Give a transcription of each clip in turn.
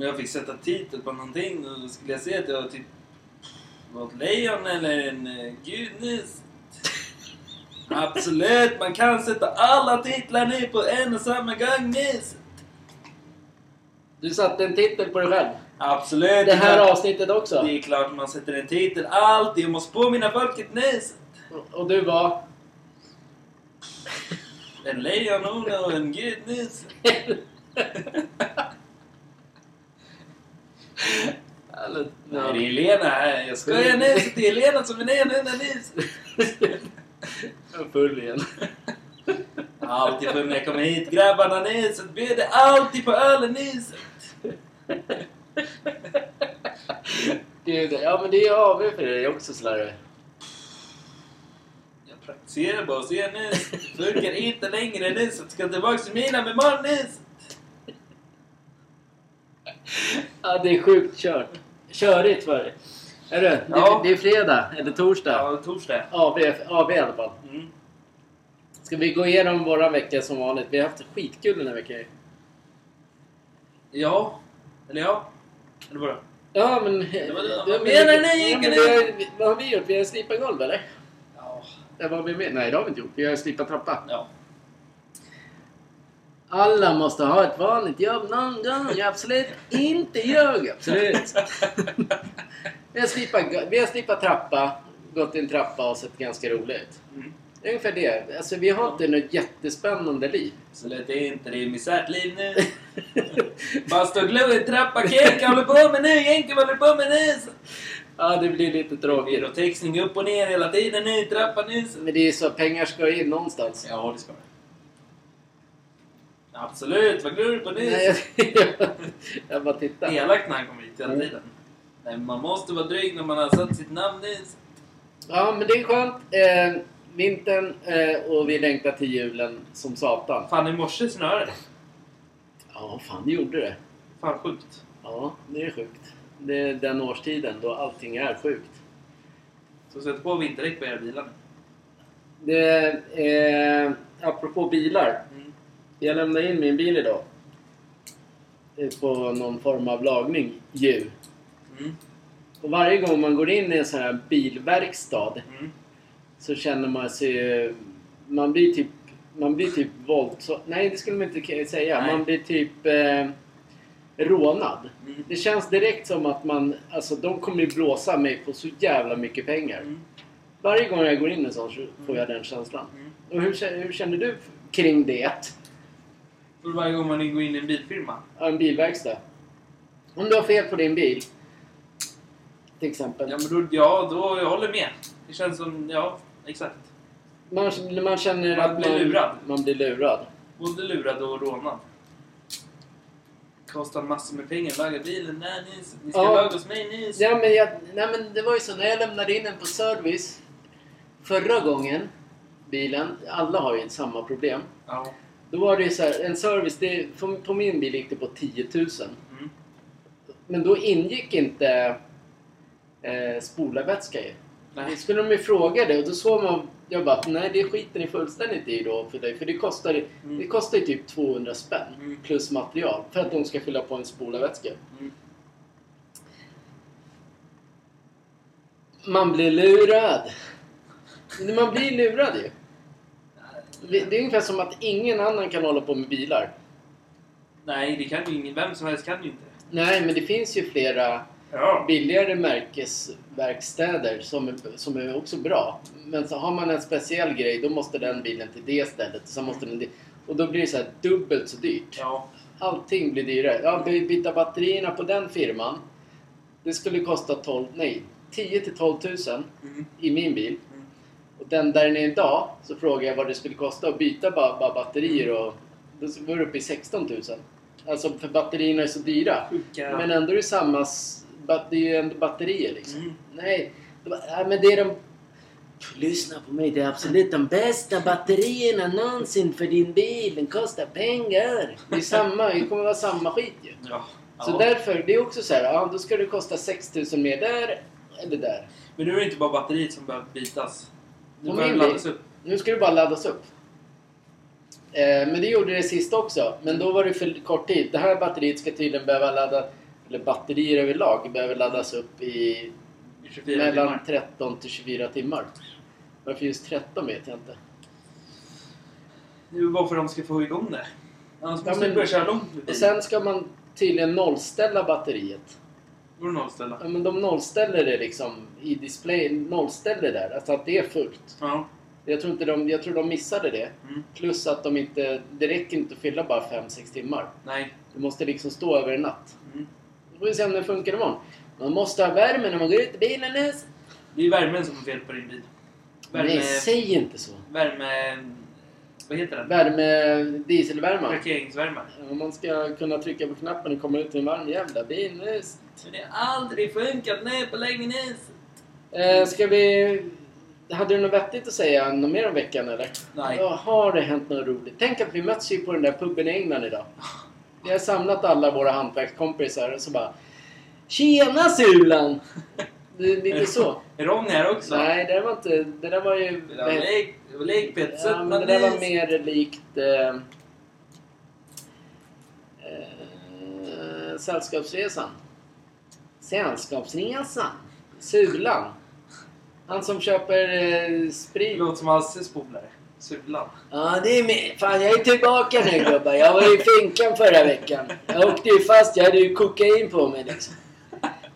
Om jag fick sätta titel på någonting då skulle jag säga att jag typ var ett lejon eller en uh, gudnis. Absolut, man kan sätta alla titlar nu på en och samma gång Nis. Du satte en titel på dig själv. Absolut. Det här avsnittet också. Det är klart man sätter en titel. Alltid. Jag måste påminna folket Nis. Och du var? En lejonhona och en gudnis. Eller, Nej, det är Helena här. Jag skojar Nis. Det är Helena som är lejonhona Nis. Jag är full igen. Alltid full när jag kommer hit. Grabbarna Niset bjuder alltid på ölen Niset. Gud, ja men det är AW för dig också slarre. Jag praktiserar bara och ser Nis. Det funkar inte längre Niset. Ska tillbaka till mina med imorgon Nis. Ja, det är sjukt kört. Körigt för dig. Är det? Ja. Det, det är fredag, eller torsdag. Ja, torsdag. AW, AW i alla fall. Mm. Ska vi gå igenom våran vecka som vanligt? Vi har haft skitkul den här veckan. Ja. Eller ja. Eller vadå? Ja men... Det var det. Ja, Vad men- menar ni? Ja, men har, vad har vi gjort? Vi har slipat golv eller? Ja. Det var vi med? Nej det har vi inte gjort. Vi har slipat trappa. Ja. Alla måste ha ett vanligt jobb någon gång. Absolut inte jag. Absolut. vi, har slipat, vi har slipat trappa, gått i en trappa och sett ganska roligt. Mm. Det är ungefär det. Alltså vi har inte något jättespännande liv. Så lätt är inte det är misärt liv nu. Glo i trappa. Keka håller på med nu. Jänke håller på med nu. ja, det blir lite tråkigt. Gyrotexning upp och ner hela tiden nu i trappan nu. Men det är så pengar ska in någonstans. Ja, det ska det. Absolut, vad glor du på nu? Nej, jag, jag bara tittar. Elakt när han kommer hit hela Mm. tiden. Nej, man måste vara dryg när man har satt sitt namn i. Ja, men det är skönt. Eh, vintern eh, och vi längtar till julen som satan. Fan, i morse snöade det. Ja, fan det gjorde det. Fan sjukt. Ja, det är sjukt. Det är den årstiden då allting är sjukt. Så sätt på vinterdäck på era bilar nu. Det, eh, apropå bilar. Mm. Jag lämnade in min bil idag. På någon form av lagning ju. Mm. Och varje gång man går in i en sån här bilverkstad Mm. så känner man sig... Man blir typ... Man blir typ våldsam... Nej, det skulle man inte säga. Nej. Man blir typ eh, rånad. Mm. Det känns direkt som att man... Alltså de kommer ju blåsa mig på så jävla mycket pengar. Mm. Varje gång jag går in i en sån så får jag den känslan. Mm. Och hur, hur känner du kring det? För varje gång man går in i en bilfirma. Ja, En bilverkstad. Om du har fel på din bil. Till exempel. Ja, men då, ja, då jag håller med. Det känns som, ja, exakt. Man, man känner Man att blir man, lurad. man blir lurad. Både lurad och rånad. Kostar massor med pengar laga bilen. Nej, ni, ni ska Ja. laga hos mig. Ni. Ja, men jag, nej, men det var ju så när jag lämnade in den på service förra gången, bilen, alla har ju samma problem. Ja. Då var det ju så här, en service, det, på, min bil gick det på 10 000. Mm. Men då ingick inte eh, spolarvätska ju. Nej. Skulle de ju fråga det och då såg man, jag bara nej det skiter ni fullständigt i då för dig. För det kostar, Mm. det kostar ju typ 200 spänn Mm. plus material för att de ska fylla på en spolarvätska. Mm. Man blir lurad. Man blir lurad ju. Det är ungefär som att ingen annan kan hålla på med bilar. Nej, det kan ju ingen. Vem som helst kan ju inte. Nej, men det finns ju flera Ja. billigare märkesverkstäder som är, som är också bra. Men så har man en speciell grej, då måste den bilen till det stället. Så måste den, och då blir det så här dubbelt så dyrt. Ja. Allting blir dyrare. Ja, by- byta batterierna på den firman. Det skulle kosta 12, nej, 10 till 12 000 Mm. i min bil. Den där den är idag så frågade jag vad det skulle kosta att byta bara, bara batterier och då var det uppe i 16 000. Alltså för batterierna är så dyra. Sjuka... Men ändå är det samma... Det är ju ändå batterier liksom. Mm. Nej, det var, men det är de... Lyssna på mig, det är absolut de bästa batterierna någonsin för din bil. Den kostar pengar. Det är samma, det kommer vara samma skit ju. Ja. Så ja. därför, det är också så här, ja då ska det kosta 6000 mer där eller där. Men nu är det inte bara batteriet som behöver bytas. Min bil- laddas upp. Nu ska det bara laddas upp. Eh, men det gjorde det sist också. Men då var det för kort tid. Det här batteriet ska tydligen behöva ladda, eller batterier överlag, behöver laddas upp i I 24 mellan timmar. 13 till 24 timmar. Varför just 13 vet jag inte. Det är bara för att de ska få igång det. Annars Ja, måste men- börja köra långt Och sen ska man tydligen nollställa batteriet. Går det nollställa? Ja, men de nollställer det liksom i display, nollställer där. Alltså att det är fullt. Ja. Jag tror, inte de, jag tror de missade det. Mm. Plus att de inte, det räcker inte att fylla bara 5-6 timmar. Nej. Det måste liksom stå över en natt. Mm. Då får vi se om det funkar imorgon. Man måste ha värme när man går ut i bilen. Det är värmen som är fel på din bil. Värme... Nej, säg inte så. Värme... Vad heter den? Värme, dieselvärme. Parkeringsvärme. Om man ska kunna trycka på knappen och komma ut till en varm jävla bil Men det har aldrig funkat nu på länge nu. Eh, ska vi... Hade du något vettigt att säga något mer om veckan eller? Nej. Ja, har det hänt något roligt? Tänk att vi möts ju på den där puben i England idag. Vi har samlat alla våra hantverkskompisar och så bara Tjena Sulan! Det är lite så. Är Ronny här också? Nej, det där var inte... Det där var ju... Det var var lekpetset. Ja, men det där var mer likt... Eh, eh, sällskapsresan. Sällskapsresan. Sulan. Han som köper eh, sprit. låter som Hasses polare. Sulan. Ja, det är med. Fan, jag är tillbaka nu gubbar. Jag var i finkan förra veckan. Jag åkte ju fast. Jag hade ju kokain på mig liksom.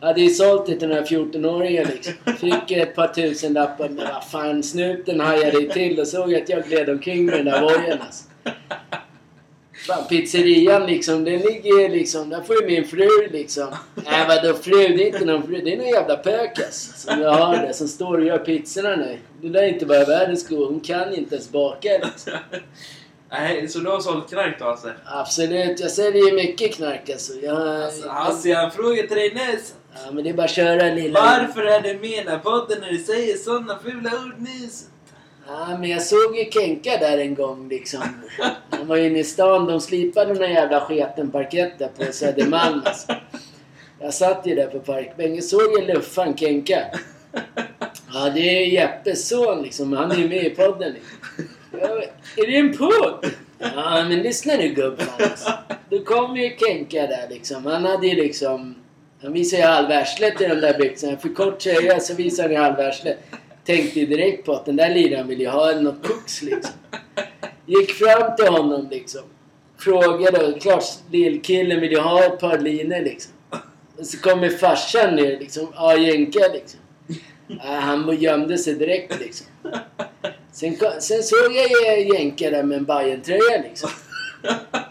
Jag hade ju sålt det till den här 14-åringen liksom. Fick ett par tusenlappar. Men vad fan, snuten hajade ju till och såg att jag gled omkring med den där vojen alltså. Pizzerian liksom, den ligger liksom, där får ju min fru liksom. Nej vadå fru, det är inte någon fru, det är någon jävla pökas som jag har där som står och gör pizzorna nu. Det lär inte vara världens god, hon kan inte ens baka liksom. Nej, så du har sålt knark då Hasse? Absolut, jag säljer ju mycket knark alltså. Jag, Alltså, Hasse, jag har en fråga till dig nyss. ja, men det är bara att köra lilla... Varför är du med i podden när du säger sådana fula ord nyss? Ja, men jag såg ju Kenka där en gång liksom. Han var inne i stan, de slipade den där jävla sketen parkett där på Södermalm alltså. Jag satt ju där på parkbänken, såg ju luffan Kenka. Ja, det är Jeppes son liksom, han är ju med i podden liksom. Ja, är det en podd? Ja, men lyssna nu gubben alltså. Då kom ju Kenka där liksom. Han hade ju liksom... Han visade ju halvarslet i de där byxorna. För kort tröja så visade han ju halvarslet. Tänkte ju direkt på att den där liraren vill ju ha något koks liksom. Gick fram till honom liksom. Frågade och klart lillkillen vill ju ha ett par linor liksom. Och så kommer farsan ner liksom. Ja, jänka liksom. Ja, han gömde sig direkt liksom. Sen, kom- sen såg jag ju jänka där med en Bajen-tröja liksom.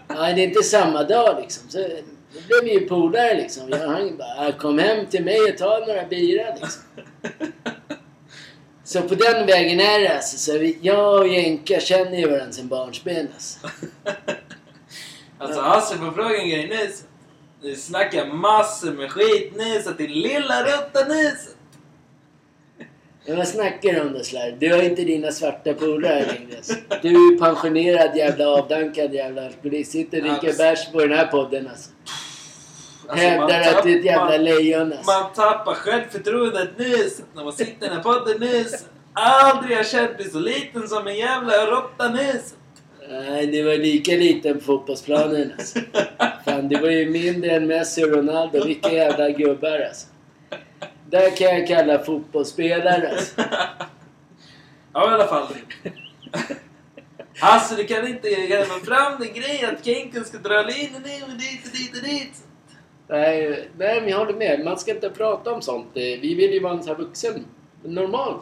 Ja, det är inte samma dag liksom. Så då blev vi ju polare liksom. Jag, han bara, kom hem till mig och ta några bira liksom. Så på den vägen är det alltså. Så vi, jag och Jänka känner ju varandra sen barnsben alltså. Alltså Hasse får fråga en grej nyss. Du snackar massor med skit nyss att din lilla råtta nyss. Men vad snackar du om då Slarv? Du har inte dina svarta polare längre. Alltså. Du är pensionerad jävla avdankad jävla alkoholist. Sitter och dricker bärs på den här podden alltså. Alltså, man Hävdar att du är ett jävla lejon alltså. Man tappar självförtroendet nyss när man sitter i den här podden nyss. Aldrig har känt mig så liten som en jävla råtta nyss. Nej, det var lika liten på fotbollsplanen alltså. Fan, det var ju mindre än Messi och Ronaldo. Vilka jävla gubbar alltså. Där kan jag kalla fotbollsspelare alltså. Ja, i alla fall. Alltså, du kan inte gräva fram den grejen att Kenken ska dra linjen ner och dit och dit och dit. Nej, nej, men jag håller med. Man ska inte prata om sånt. Vi vill ju vara en sån här vuxen, normal.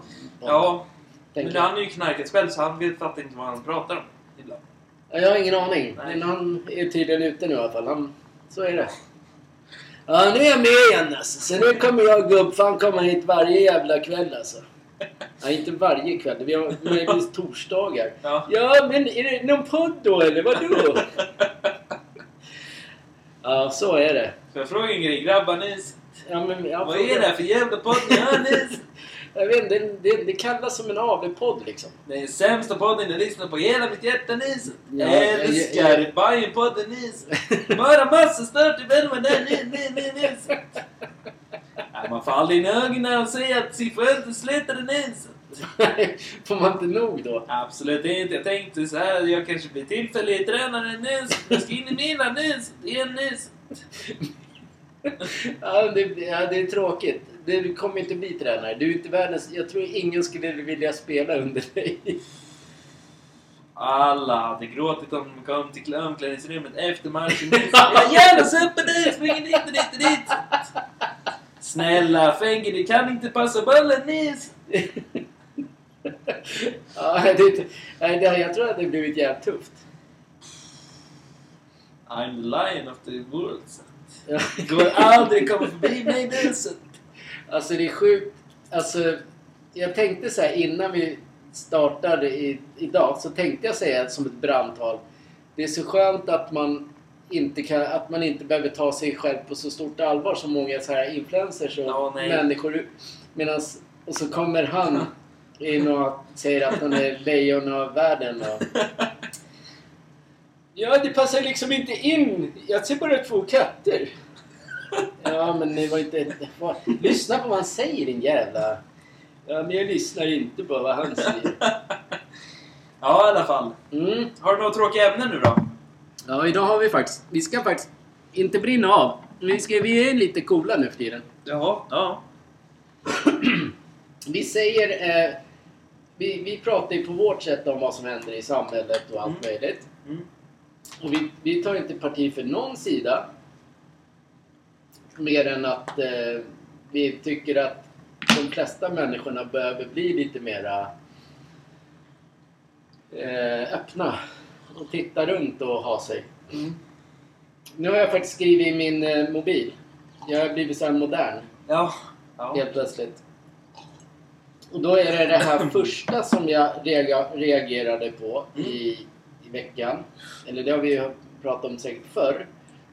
Ja, men han är ju knarkat själv så han vet fattar inte vad han pratar om. Ibland. Ja, Jag har ingen aning. Nej. Men han är tydligen ute nu i alla fall. Han, så är det. Ja, nu är jag med igen alltså. Så nu kommer jag gubbfan komma hit varje jävla kväll alltså. Nej, inte varje kväll. Vi har möjligtvis torsdagar. Ja. Ja, men är det någon podd då eller vadå? Ja, så är det. Får jag fråga en grej? Grabbar nyss. Ja, men, jag Vad är det här för jävla podd ni hör nyss? Jag vet inte, det, det, det kallas som en AV-podd liksom. Det är sämsta podden jag lyssnar på hela mitt hjärta nyss. Ja, Jag älskar jag- Bajenpodden nyss. Bara massa stört i värmen där. Ja, Man får aldrig in ögonen och säga att Cifuentes slutade nyss. Får man inte nog då? Absolut inte. Jag tänkte så här, jag kanske blir tillfällig tränare nyss. Jag ska in i Milan nyss. Igen nyss. Ja det, ja, det är tråkigt. Du kommer inte bli tränare. Du är inte världens... Jag tror ingen skulle vilja spela under dig. Alla hade gråtit om de kom till omklädningsrummet efter matchen. Jag gärna suppen dit, springer dit och dit och dit. Snälla Fengi, du kan inte passa bollen Nils. Ja, det, det, jag tror att det blivit jävligt tufft. I'm the lion of the world. Du kommer aldrig komma förbi mig Nilsson. Alltså det är sjukt. Alltså, jag tänkte så här innan vi startade i, idag så tänkte jag säga som ett brandtal. Det är så skönt att man inte kan, att man inte behöver ta sig själv på så stort allvar som många så här influencers och nej. människor. Medans, och så kommer han in och säger att han är lejon av världen. Och, ja, det passar liksom inte in. Jag ser bara två katter. Ja, men det var inte... Vad, lyssna på vad han säger din jävla... Ja, men jag lyssnar inte på vad han säger. Ja, i alla fall. Mm. Har du några tråkiga ämnen nu då? Ja, idag har vi faktiskt... Vi ska faktiskt inte brinna av. Vi, ska, vi är lite coola nu för tiden. Ja. Ja. Vi säger... Eh, vi, vi pratar ju på vårt sätt om vad som händer i samhället och allt möjligt. Mm. Och vi, vi tar inte parti för någon sida. Mer än att eh, vi tycker att de flesta människorna behöver bli lite mera eh, öppna och titta runt och ha sig. Mm. Nu har jag faktiskt skrivit i min eh, mobil. Jag har blivit så modern Ja. ja. helt plötsligt. Och då är det det här första som jag reagerade på Mm. i, i veckan. Eller det har vi ju pratat om säkert förr.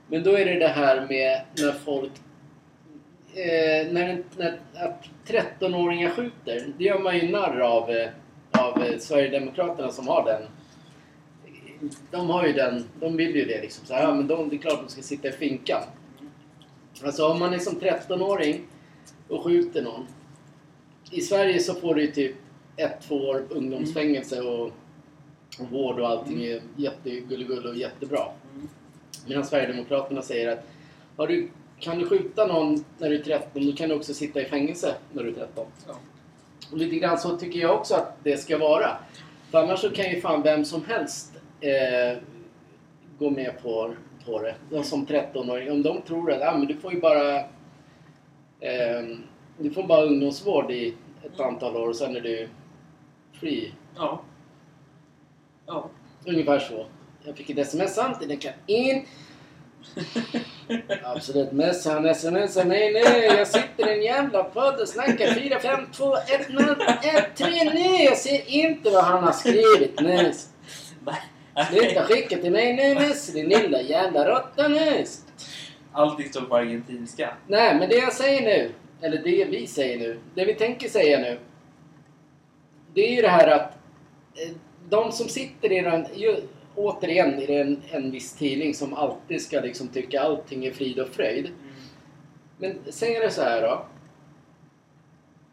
Men då är det det här med när folk... Eh, när, när, att 13-åringar skjuter. Det gör man ju narr av, eh, av eh, Sverigedemokraterna som har den. De har ju den, de vill ju det liksom. Så här, ja, men de, det är klart de ska sitta i finkan. Alltså om man är som 13-åring och skjuter någon. I Sverige så får du ju typ ett, två år ungdomsfängelse och, och vård och allting är jättegullegull och jättebra. Medan Sverigedemokraterna säger att har du, kan du skjuta någon när du är 13 då kan du också sitta i fängelse när du är 13. Ja. Och lite grann så tycker jag också att det ska vara. För annars så kan ju fan vem som helst eh, gå med på, på det. De som 13-åring. Om de tror att ah, men du får ju bara eh, du får bara ungdomsvård i ett antal år och sen är du fri. Ja. Ja. Ungefär så. Jag fick ett sms samtidigt. Jag kan in. Absolut mest han smsar mig nu. Jag sitter i en jävla podd och snackar 4, 5, 2, 1, 0, 1, 3 nu. Jag ser inte vad han har skrivit nu. Sluta skicka till mig nu Nisse, din lilla jävla råtta nu. Allting står på argentinska. Nej, men det jag säger nu, eller det vi säger nu, det vi tänker säga nu. Det är ju det här att eh, de som sitter i den, ju, återigen i en, en viss tidning som alltid ska liksom tycka allting är frid och fröjd. Mm. Men säg det så här då.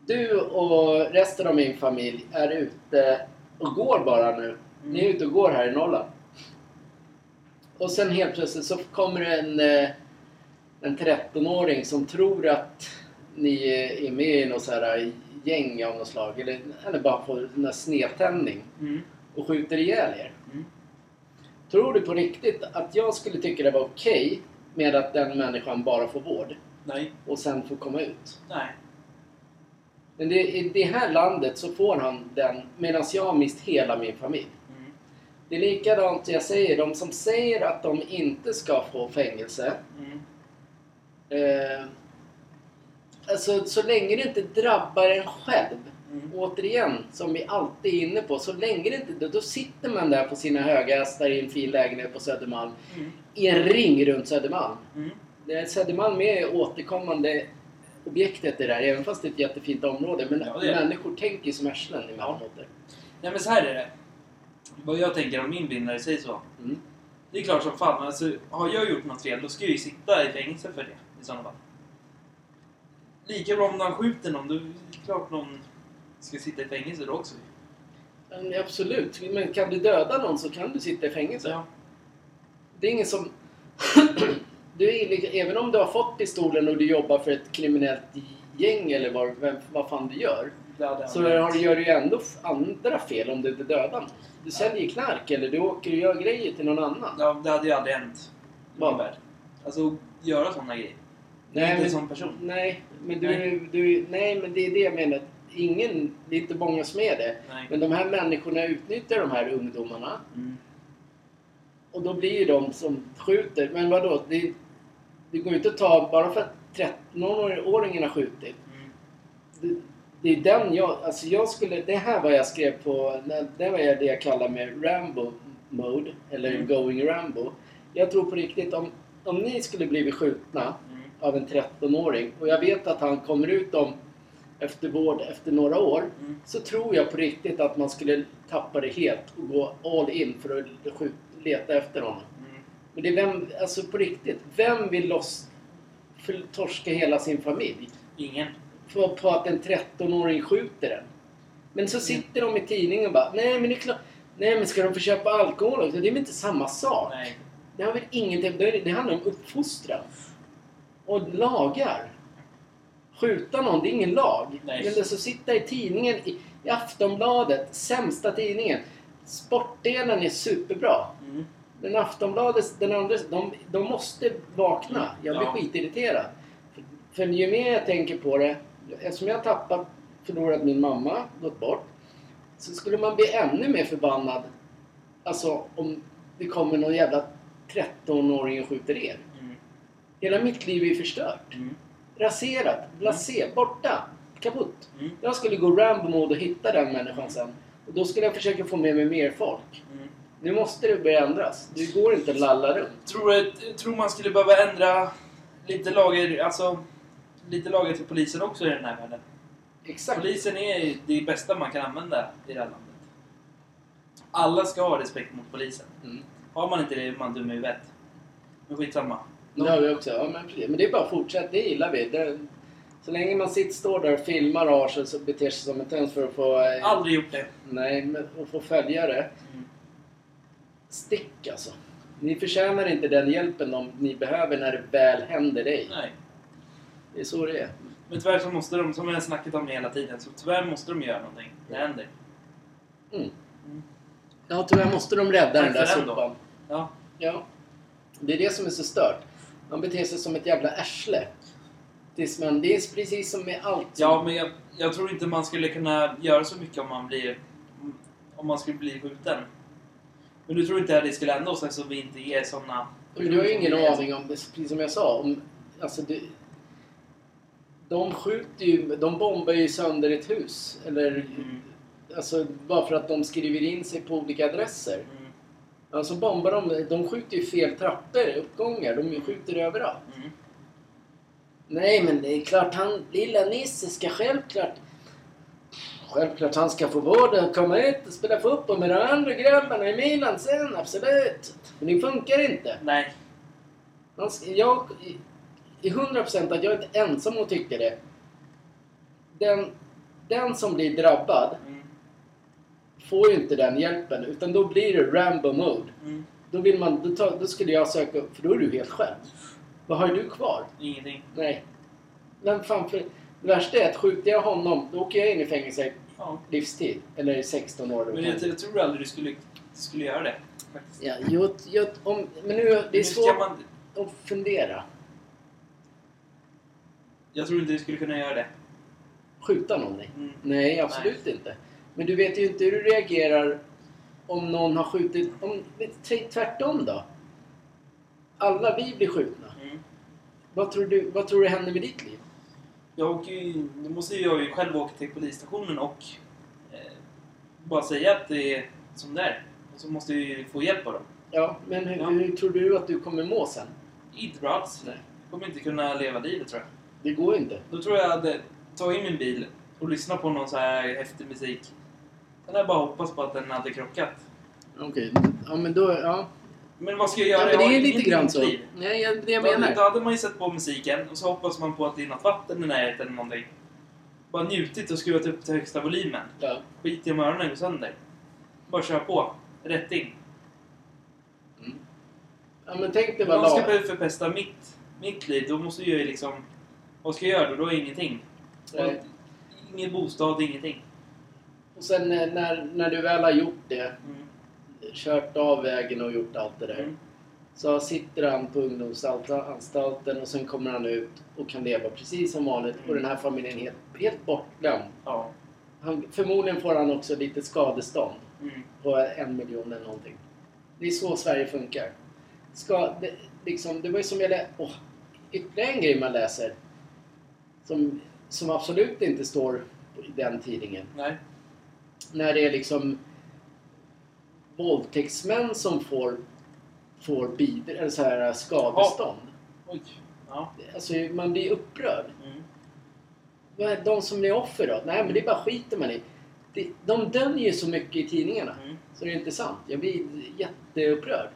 Du och resten av min familj är ute och går bara nu. Ni är ute och går här i Norrland. Och sen helt plötsligt så kommer det en, eh, en 13-åring som tror att ni är med i något så här gäng av något slag. Eller, eller bara får en snedtändning Mm. och skjuter ihjäl er. Mm. Tror du på riktigt att jag skulle tycka det var okej med att den människan bara får vård Nej. och sen får komma ut? Nej. Men det, i det här landet så får han den medan jag har mist hela min familj. Mm. Det är likadant jag säger, de som säger att de inte ska få fängelse. Mm. Eh, alltså så länge det inte drabbar en själv Mm. återigen, som vi alltid är inne på, så länge det inte... Då, då sitter man där på sina höga hästar i en fin lägenhet på Södermalm. Mm. I en ring runt Södermalm. Mm. Det är Södermalm är återkommande objektet det där, även fast det är ett jättefint område. Men Ja, det det. människor tänker som arslen emellanåt. där. Nej men så här är det. Vad jag tänker om min vinnare säger så. Mm. Det är klart som fan, alltså, har jag gjort något fel då ska jag ju sitta i fängelse för det i sådana fall. Lika bra om någon skjuter någon, då är det klart någon ska sitta i fängelse då också. Men absolut, men kan du döda någon så kan du sitta i fängelse. Ja. Det är ingen som... du är, även om du har fått pistolen och du jobbar för ett kriminellt gäng eller vad, vem, vad fan du gör. Så har, du- gör du ju ändå andra fel om du inte dödar någon. Du säljer knark eller du åker och gör grejer till någon annan. Ja, det hade ju aldrig hänt. Vad? Alltså, göra sådana grejer. Är Nej, inte men- en sån person. Nej, men du, Nej. du... Nej, men det är det jag menar. Ingen... Det är inte många som är det. Nej. Men de här människorna utnyttjar de här ungdomarna. Mm. Och då blir ju de som skjuter, men vadå? Det, det går ju inte att ta, bara för att 13-åringen har skjutit. Mm. Det, det är den jag, alltså jag skulle, det här var jag skrev på, det var det jag kallar med Rambo mode, eller Mm. going Rambo. Jag tror på riktigt, om, om ni skulle blivit skjutna. Av en 13-åring och jag vet att han kommer ut om efter vård efter några år Mm. så tror jag på riktigt att man skulle tappa det helt och gå all in för att leta efter honom. Mm. Men det är vem, alltså på riktigt, vem vill loss, för, torska hela sin familj Ingen. på, på att en 13-åring skjuter den? Men så sitter de i tidningen och bara, nej men det är klart, nej men ska de få köpa alkohol också? Det är väl inte samma sak? Nej. Det har väl ingenting, det handlar om uppfostran. Och lagar. Skjuta någon, det är ingen lag. Nej. Det så sitta i tidningen, i, i Aftonbladet, sämsta tidningen. Sportdelen är superbra. Mm. Men Aftonbladet, den andra, de, de måste vakna. Jag blir Ja. skitirriterad. För, för ju mer jag tänker på det, eftersom jag tappat, förlorat min mamma, gått bort, så skulle man bli ännu mer förbannad. Alltså om det kommer någon jävla 13-åring och skjuter er. Mm. Hela mitt liv är förstört. Mm. Raserat, blasé, borta, kaputt. Mm. Jag skulle gå Rambo-mode och hitta den människan sen. Och då skulle jag försöka få med mig mer folk. Mm. Nu måste det börja ändras. Det går inte att lalla runt. Tror, du- tror man skulle behöva ändra lite lager, alltså lite lager till polisen också i den här världen? Exakt. Polisen är det bästa man kan använda i det här landet. Alla ska ha respekt mot polisen. Mm. Har man inte det är man dum i huvudet. Men skitsamma. Har vi också. Ja, men, precis. men det är bara att fortsätta. Det gillar vi. Det, så länge man sitter, står där och filmar sig så beter sig som en tönt för att få... eh, Aldrig gjort det. Nej, men att få följare. Mm. Stick alltså. Ni förtjänar inte den hjälpen om ni behöver när det väl händer dig. Nej. Det är så det är. Men tyvärr så måste de, som jag har snackat om hela tiden, så tyvärr måste de göra någonting. Det händer. Mm. Mm. Ja, tyvärr måste de rädda den där sopan. Ja. Ja. Det är det som är så stört. Man beter sig som ett jävla arsle. Tills man, det är precis som med allt. Ja, men jag, jag tror inte man skulle kunna göra så mycket om man blir... Om man skulle bli skjuten. Men du tror inte att det skulle hända oss eftersom vi inte är såna... Men du har ju ingen aning om, precis som jag sa, om... Alltså det, de skjuter ju, de bombar ju sönder ett hus. Eller, Mm. alltså bara för att de skriver in sig på olika adresser. Mm. Alltså bombar de, de skjuter ju fel trappor, uppgångar. De skjuter överallt. Mm. Nej, men det är klart han, lilla Nisse ska självklart... Självklart han ska få vård och komma ut och spela fotboll med de andra grabbarna i Milan sen, absolut. Men det funkar inte. Nej. Han jag är 100% att jag är inte ensam att tycka det. Den, den som blir drabbad Mm. Får ju inte den hjälpen, utan då blir det Rambo mode. Mm. Då, vill man, då, tar, då skulle jag söka upp, för då är du helt själv. Vad har du kvar? Ingenting. Nej. Men fan, för, det värsta är att skjuter jag honom, då åker jag in i fängelse Ja. livstid. Eller i 16 år. Men jag, jag tror aldrig du skulle, skulle göra det. Faktiskt. Ja, jag, jag, om, men nu, det är svårt man, att fundera. jag tror inte du skulle kunna göra det. Skjuta någon? Nej, Mm. nej absolut inte. Men du vet ju inte hur du reagerar om någon har skjutit... Om, tvärtom då. Alla vi blir skjutna. Mm. Vad tror, du, vad tror du händer med ditt liv? Jag åker ju, då måste jag ju själv åka till polisstationen och eh, bara säga att det är som det är. Och så måste jag ju få hjälp av dem. Ja, men hur, Ja. hur tror du att du kommer må sen? Inte bra alls. Nej. Jag kommer inte kunna leva livet tror jag. Det går inte. Då tror jag hade tagit in min bil och lyssnat på någon så här häftig musik. Sen hade jag bara hoppats på att den hade krockat. Okej, ja men då, ja. Men vad ska jag ja göra? men det har är lite grann så. Nej, jag, det jag Då, menar. då hade man ju sett på musiken och så hoppas man på att det är något vatten i närheten eller någonting. Bara njutit och skruvat upp till högsta volymen. Ja. Skit i om öronen går sönder. Bara kör på. Rätt in. Mm. ja men tänk dig Om vad någon ska börja förpesta mitt, mitt liv, då måste jag ju liksom... Vad ska jag göra då? Då är ingenting. Ingen bostad, ingenting. Och sen eh, när, när du väl har gjort det, Mm. kört av vägen och gjort allt det där. Mm. Så sitter han på ungdomsanstalten och sen kommer han ut och kan leva precis som vanligt och den här familjen är helt, helt bortglömd. Ja. Han, förmodligen får han också lite skadestånd Mm. på en miljon eller någonting. Det är så Sverige funkar. Ska, det, liksom, det var ju som jag läste... Oh, ytterligare en grej man läser som, som absolut inte står i den tidningen. Nej. När det är liksom våldtäktsmän som får, får eller så här skadestånd. Oj. Ja. Alltså man blir upprörd. Mm. Är De som blir offer då? Nej men det bara skiter man i. Det- De döljer ju så mycket i tidningarna. Mm. Så det är inte sant. Jag blir jätteupprörd.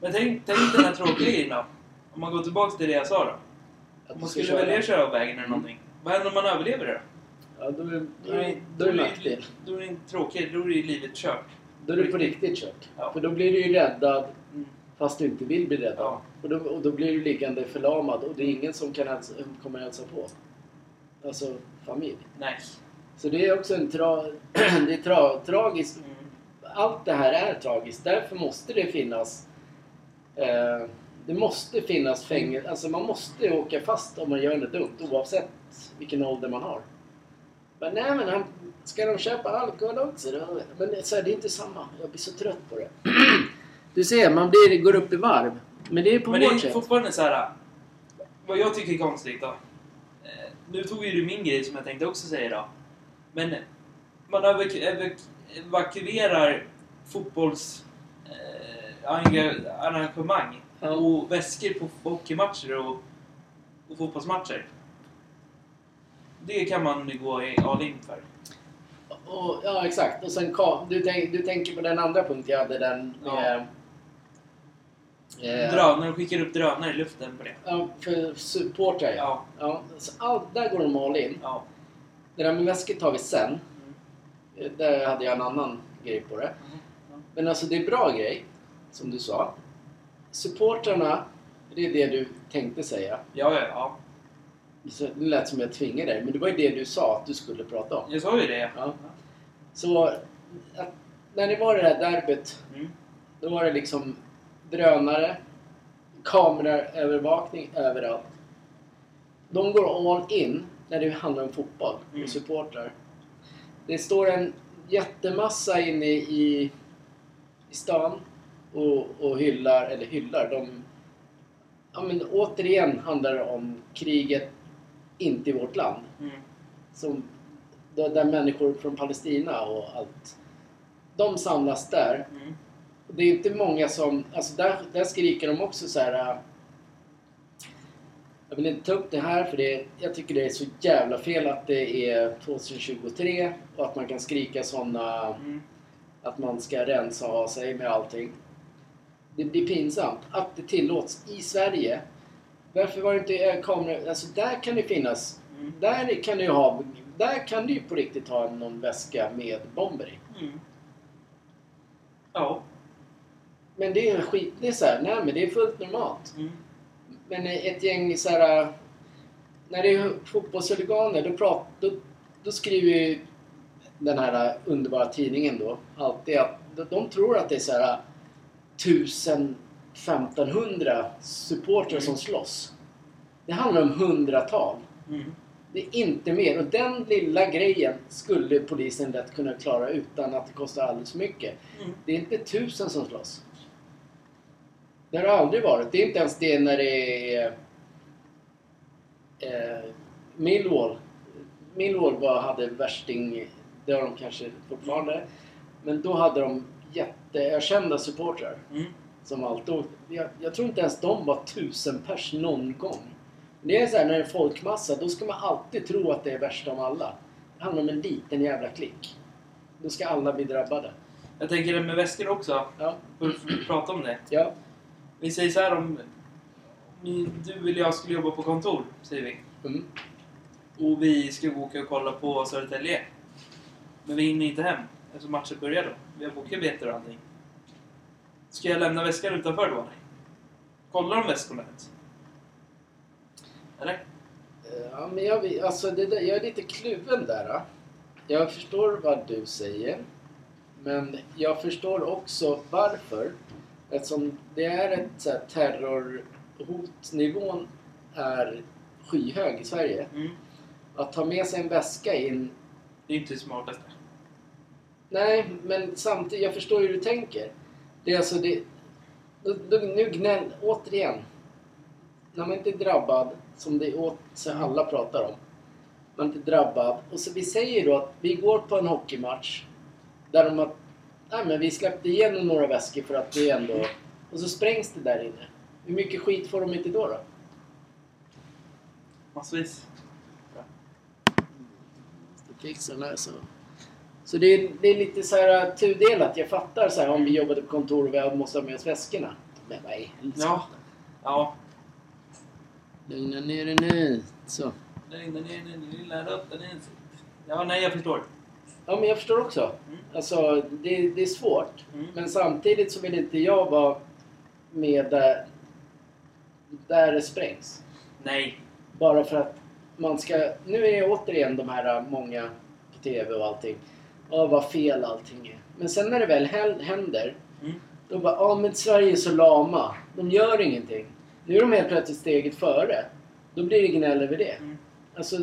Men tänk, tänk den här tråkiga grejen då. Om man går tillbaka till det jag sa då. Att Om man skulle välja att köra av vägen eller någonting. Vad händer om man överlever det då? Ja, då är, Då är, då då är är, det då är det inte tråkigt, då är det livet kört. Då är du på riktigt kört. Ja. För då blir du ju räddad Mm. fast du inte vill bli räddad. Ja. Och, då, och då blir du liggande förlamad och det är ingen som kan hälsa, kommer hälsa på. Alltså familj. Nej. Så det är också en tra, det är tra, tragiskt. Mm. Allt det här är tragiskt. Därför måste det finnas eh, det måste finnas fängelse. Alltså man måste åka fast om man gör något dumt oavsett vilken ålder man har. Men nej men han, ska de köpa alkohol också? då? Men det, är så här, det är inte samma. Jag blir så trött på det. Du ser, man blir, går upp i varv. Men det är på Men det vårt är sätt. fortfarande så här. Vad jag tycker är konstigt då. Eh, nu tog ju du min grej som jag tänkte också säga då. Men man evak- evak- evakuerar fotbolls eh, arrangemang Ja. och väskor på hockeymatcher och, och fotbollsmatcher. Det kan man gå i all in för. Och, ja, exakt. Och sen du, tänk, du tänker på den andra punkten jag hade, den med... eh, Drönare, skickar upp drönare i luften på det. Ja, för supportrar ja. Ja. ja. Så allt, där går de all in. Ja. Det där med väskor tar vi sen. Mm. Där hade jag en annan grej på det. Ja. Men alltså det är bra grej, som du sa. Supportrarna, det är det du tänkte säga. Ja, ja, ja. Så det lät som jag tvingade dig, men det var ju det du sa att du skulle prata om. Jag sa ju det. Ja. Så att, när det var det där derbyt, Mm. då var det liksom drönare, kameraövervakning överallt. De går all in när det handlar om fotboll och Mm. supportrar. Det står en jättemassa inne i, i stan och, och hyllar, eller hyllar, de... Ja men återigen handlar det om kriget, inte i vårt land. Mm. Som, där, människor från Palestina och allt. De samlas där. Mm. Det är inte många som... Alltså där, där skriker de också så här. äh, Jag vill inte ta upp det här för det, jag tycker det är så jävla fel att det är 2023 och att man kan skrika sådana... Mm. Att man ska rensa sig med allting. Det blir pinsamt att det tillåts i Sverige. Varför var det inte eh, kameror... Alltså där kan det finnas... Mm. Där kan du ju ha... Där kan du ju på riktigt ha någon väska med bomber i. Mm. Ja. Men det är skit... Det är så här, nej men det är fullt normalt. Mm. Men ett gäng så här... När det är fotbollshuliganer då, prat, då, då skriver ju den här underbara tidningen då alltid att de, tror att det är så här 1000 1500 supportrar som slåss. Det handlar om hundratal. Mm. Det är inte mer. Och den lilla grejen skulle polisen lätt kunna klara utan att det kostar alldeles för mycket. Mm. Det är inte tusen som slåss. Det har det aldrig varit. Det är inte ens det när det är eh, Millwall. Millwall bara hade värsting, det har de kanske fortfarande. Men då hade de jätteerkända supportrar. Mm. Som alltid åkte. jag, jag tror inte ens de var tusen pers någon gång. Det är så här, när det är folkmassa, då ska man alltid tro att det är värst av alla. Det handlar om en liten jävla klick. Då ska alla bli drabbade. Jag tänker det med väskor också. Ja. För att prata om det. Ja. Vi säger så här om... om Du eller jag skulle jobba på kontor, säger vi. Mm. Och vi ska åka och kolla på Södertälje. Men vi hinner inte hem eftersom matchen börjar då. Vi har bokat biljetter och allting. Ska jag lämna väskan utanför då? Kollar de väskorna ens? Eller? Ja, men jag, alltså det där, jag är lite kluven där. då. Jag förstår vad du säger. Men jag förstår också varför. Eftersom det är ett så här, terrorhotnivån är skyhög i Sverige. Mm. Att ta med sig en väska in Det är inte det smartaste. Nej, men samtidigt, jag förstår hur du tänker. Det är alltså det... Nu gnäll, återigen. När man inte är drabbad, som det åt, så alla pratar om. Man är inte drabbad. Och så vi säger då att vi går på en hockeymatch. Där de har... Nej men vi släppte igenom några väskor för att det är ändå... Och så sprängs det där inne. Hur mycket skit får de inte då? då? Massvis. Här, så. Så det är, det är lite så här tudelat. Jag fattar så här om vi jobbade på kontor och vi måste ha med oss väskorna. Men vad i? Ja. Ja. Lugna ner dig nu. Så. Inne, ner, ner, ner, lilla in. Ja, nej, jag förstår. Ja, men jag förstår också. Mm. Alltså, det, det är svårt. Mm. Men samtidigt så vill inte jag vara med där, där det sprängs. Nej. Bara för att man ska... Nu är det återigen de här många på TV och allting. Ja, vad fel allting är. Men sen när det väl hä- händer, Mm. då bara ja men Sverige är så lama. De gör ingenting. Nu är de helt plötsligt steget före. Då blir det gnäll över det. Mm. Alltså,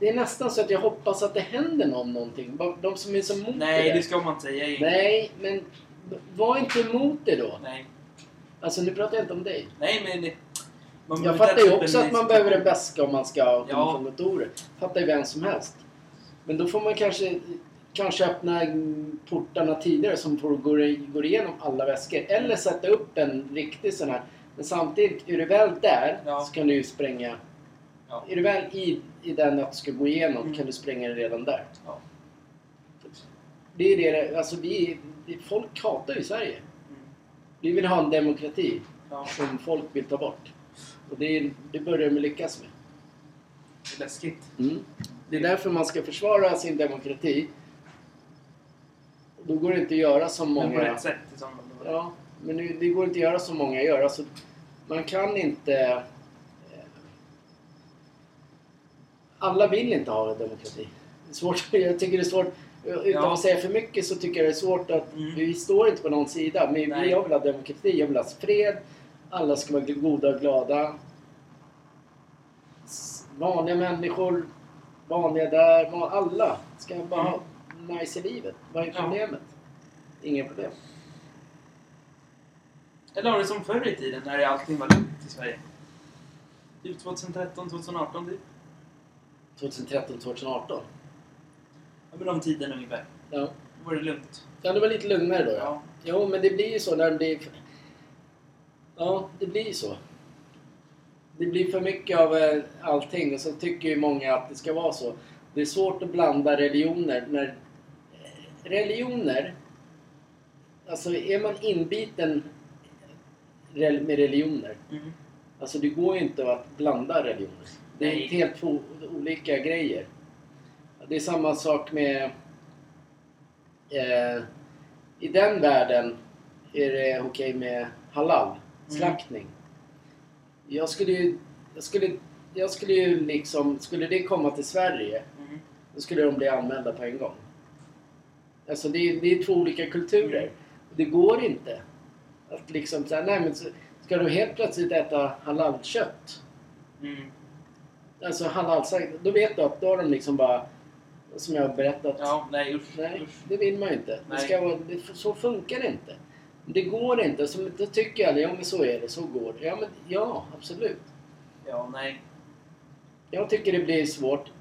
det är nästan så att jag hoppas att det händer någon, någonting. De som är så emot Nej, det. det ska man inte säga. egentligen. Nej, men var inte emot det då. Nej. Alltså nu pratar jag inte om dig. Nej, men... det- Man Jag fattar ju också att man behöver en väska om man ska komma Ja. från motorer. Fattar ju vem som helst. Men då får man kanske, kanske öppna portarna tidigare som får går, går igenom alla väskor. Eller sätta upp en riktig sån här. Men samtidigt, är du väl där Ja. så kan du ju spränga. Ja. Är du väl i, i den att du ska gå igenom Mm. kan du spränga den redan där. Ja. Det är det, alltså vi, folk hatar ju Sverige. Mm. Vi vill ha en demokrati som folk vill ta bort. Och det, det börjar de lyckas med. det är läskigt. Mm. Det är därför man ska försvara sin demokrati. Då går det inte att göra som Men på många... rätt sätt. det. Ja, men det, det går inte att göra som många gör. Alltså, man kan inte... eh, Alla vill inte ha demokrati. Det är svårt, jag tycker det är svårt... Utan Ja. att säga för mycket så tycker jag det är svårt att... Mm. Vi står inte på någon sida. Men Nej. jag vill ha demokrati, jag vill ha fred. Alla ska vara goda och glada. Vanliga människor, vanliga där, alla ska bara ha nice i livet. Vad är Ja. problemet? Inga problem. Eller har det som förr i tiden när allting var lugnt i Sverige? Typ 2013, 2018 typ. 2013, 2018. Ja, men de tiden ungefär. Ja. Då var det lugnt. ja, det var lite lugnare då ja. Ja. Jo, men det blir ju så när det blir... Ja, det blir ju så. Det blir för mycket av eh, allting och så tycker ju många att det ska vara så. Det är svårt att blanda religioner när... eh, Religioner... Alltså är man inbiten med religioner Mm. Alltså det går ju inte att blanda religioner. Det är helt två olika grejer. Det är samma sak med... Eh, I den världen är det okej med halal, slaktning. Jag skulle ju... Jag skulle, jag skulle ju liksom... Skulle det komma till Sverige, Mm. då skulle de bli anmälda på en gång. Alltså det är, det är två olika kulturer. Det går inte att liksom säga, nej men så, ska du helt plötsligt äta halalkött? Mm. Alltså halal, då vet du att då har de liksom bara, som jag har berättat, Ja, nej usch. nej usch. det vill man ju inte. Det ska vara, det, så funkar det inte. Det går inte. Så, då tycker jag, ja men så är det, så går det. Ja men ja, absolut. Ja, nej. Jag tycker det blir svårt.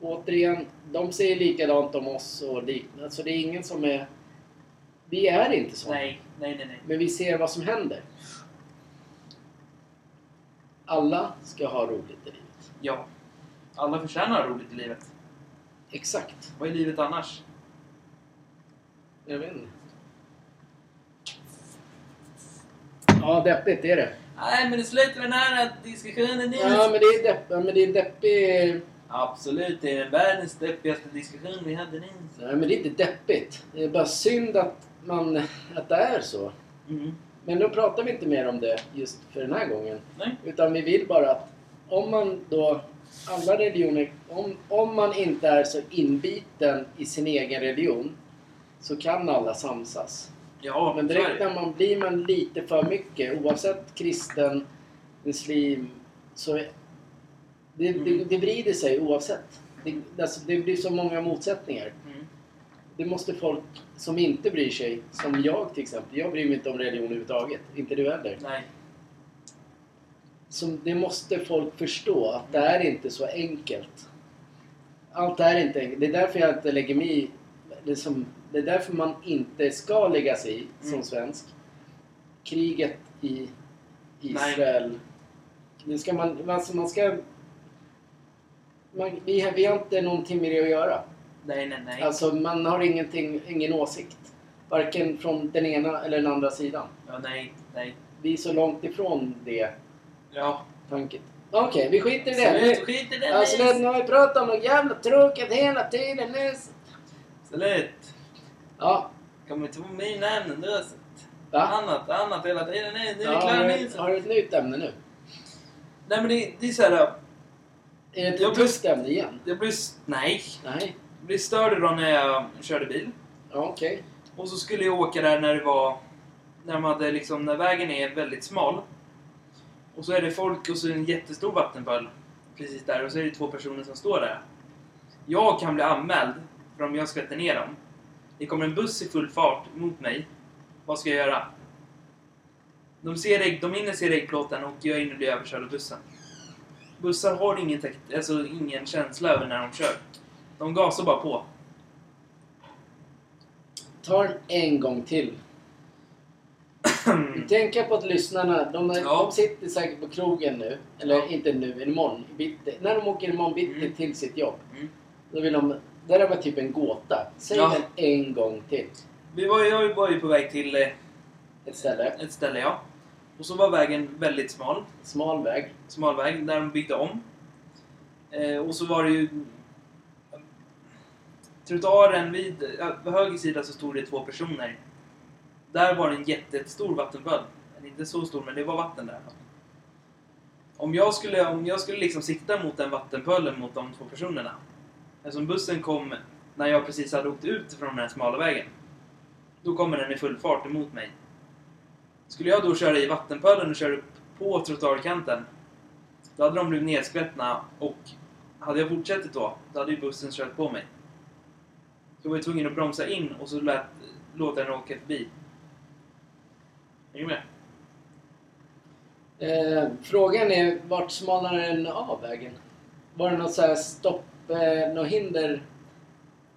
Återigen, de säger likadant om oss och liknande. Så det är ingen som är... Vi är inte så. Nej, nej, nej, nej. Men vi ser vad som händer. Alla ska ha roligt i livet. Ja. Alla förtjänar roligt i livet. Exakt. Vad är livet annars? Jag vet inte. Ja, deppigt är det. Nej, men det slutar den här diskussionen nu. Ja, men det är, depp, ja, men det är deppig... Absolut, det är världens deppigaste diskussion vi hade nu. Nej, men det är inte deppigt. Det är bara synd att, man, att det är så. Mm. Men då pratar vi inte mer om det just för den här gången. Nej. Utan vi vill bara att om man då, alla religioner, om, om man inte är så inbiten i sin egen religion så kan alla samsas. Ja, Men direkt det. när man blir man lite för mycket, oavsett kristen, muslim, så är- det, det, Mm. det vrider sig oavsett. Det, alltså, det blir så många motsättningar. Mm. Det måste folk som inte bryr sig, som jag till exempel, jag bryr mig inte om religion överhuvudtaget. Inte du heller. Nej. som, det måste folk förstå att det är inte så enkelt. Allt är inte enkelt. Det är därför jag inte lägger mig i. Det, som, det är därför man inte ska lägga sig i som Mm. svensk. Kriget i Israel. Det ska man, alltså man ska... Man, vi, har, vi har inte någonting med det att göra. Nej, nej, nej. Alltså man har ingenting, ingen åsikt. Varken från den ena eller den andra sidan. Ja, nej, nej. Vi är så långt ifrån det Ja. tanken. Okej, vi skiter i det. Nu- skit i det Alltså nu har vi pratat om något jävla tråkigt hela tiden nu. Slut. Ja, Kommer inte på mina ämnen. Du har sett va? annat, annat hela tiden. Nu, nu är Ja, klara har, du, har du ett nytt ämne nu? Nej, men det, det är så här. Är det ett Jag- ämne igen? Jag blev... Nej. Nej. Jag blev störd idag när jag körde bil. Ja, okej. Och så skulle jag åka där när det var... När de hade liksom... När vägen är väldigt smal. Och så är det folk och så är det en jättestor vattenpöl. Precis där. Och så är det två personer som står där. Jag kan bli anmäld för om jag skvätter ner dem. Det kommer en buss i full fart mot mig. Vad ska jag göra? De, ser ägg, de hinner se äggplåten och jag hinner bli överkörd av bussen. Bussar har ingen, alltså ingen känsla över när de kör. De gasar bara på. Ta den en gång till. Tänka på att lyssnarna, de, Ja. de sitter säkert på krogen nu. Eller Ja. inte nu, imorgon. Bitti. När de åker imorgon bitti Mm. till sitt jobb. Mm. Då vill de... Där var typ en gåta. Säg Ja. den en gång till. Vi var, jag var ju på väg till eh, Ett ställe. ett ställe, ja. Och så var vägen väldigt smal. Smal väg. Smal väg, där de byggde om. Eh, och så var det ju... Trottoaren vid, ja, på höger sida så stod det två personer. Där var det en jättestor vattenpöl. Eller Inte så stor, men det var vatten där. Om jag skulle, om jag skulle liksom sikta mot den vattenpölen mot de två personerna. Eftersom bussen kom när jag precis hade åkt ut från den här smala vägen. Då kommer den i full fart emot mig. Skulle jag då köra i vattenpölen och köra upp på trottoarkanten då hade de blivit nedskvättna och hade jag fortsatt då, då hade ju bussen kört på mig. Så jag var ju tvungen att bromsa in och så lät, låta den åka förbi. Är du med? Eh, frågan är, vart smalnar den av vägen? Var det något så här stopp, eh, något hinder?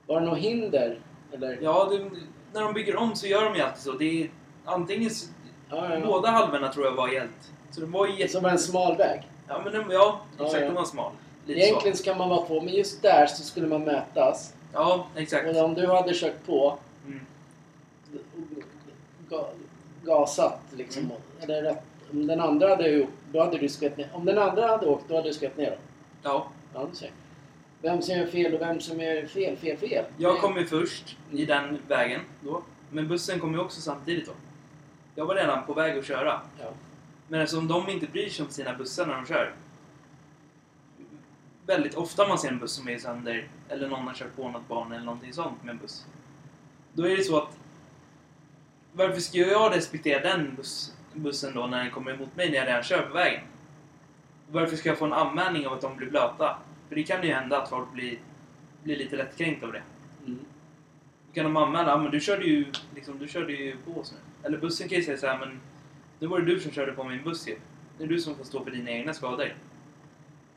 Var det något hinder? Eller? Ja, det, när de bygger om så gör de ju alltid så. Det är antingen... s- Ja, ja. Båda halvorna tror jag var helt... Så det var jätte... Som en smal väg. Ja, men den, ja, Ja, exakt. ja. Den var smal. Lite Egentligen så. ska man vara två, men just där så skulle man mötas. Ja, exakt. Och om du hade kört på Mm. ga, gasat liksom. Mm. Eller rätt, om den andra hade gjort, då hade du skvätt ner. Om den andra hade åkt, då hade du skvätt ner dem. Ja, Ja, du ser. Vem som gör fel och vem som gör fel, fel, fel. jag kom ju först i den vägen då. Men bussen kom ju också samtidigt då. Jag var redan på väg att köra. Ja. Men eftersom de inte bryr sig om sina bussar när de kör. Väldigt ofta man ser en buss som är sönder, eller någon har kört på något barn eller någonting sånt med en buss. Då är det så att... Varför ska jag respektera den buss, bussen då när den kommer emot mig när jag redan kör på vägen? Varför ska jag få en anmälning av att de blir blöta? För det kan ju hända att folk blir, blir lite lättkränkt av det. Mm. Då kan de anmäla, ja men du körde ju, liksom, du körde ju på oss nu. Eller bussen kan ju säga så här, men nu var det du som körde på min buss ju. Det är du som får stå för dina egna skador.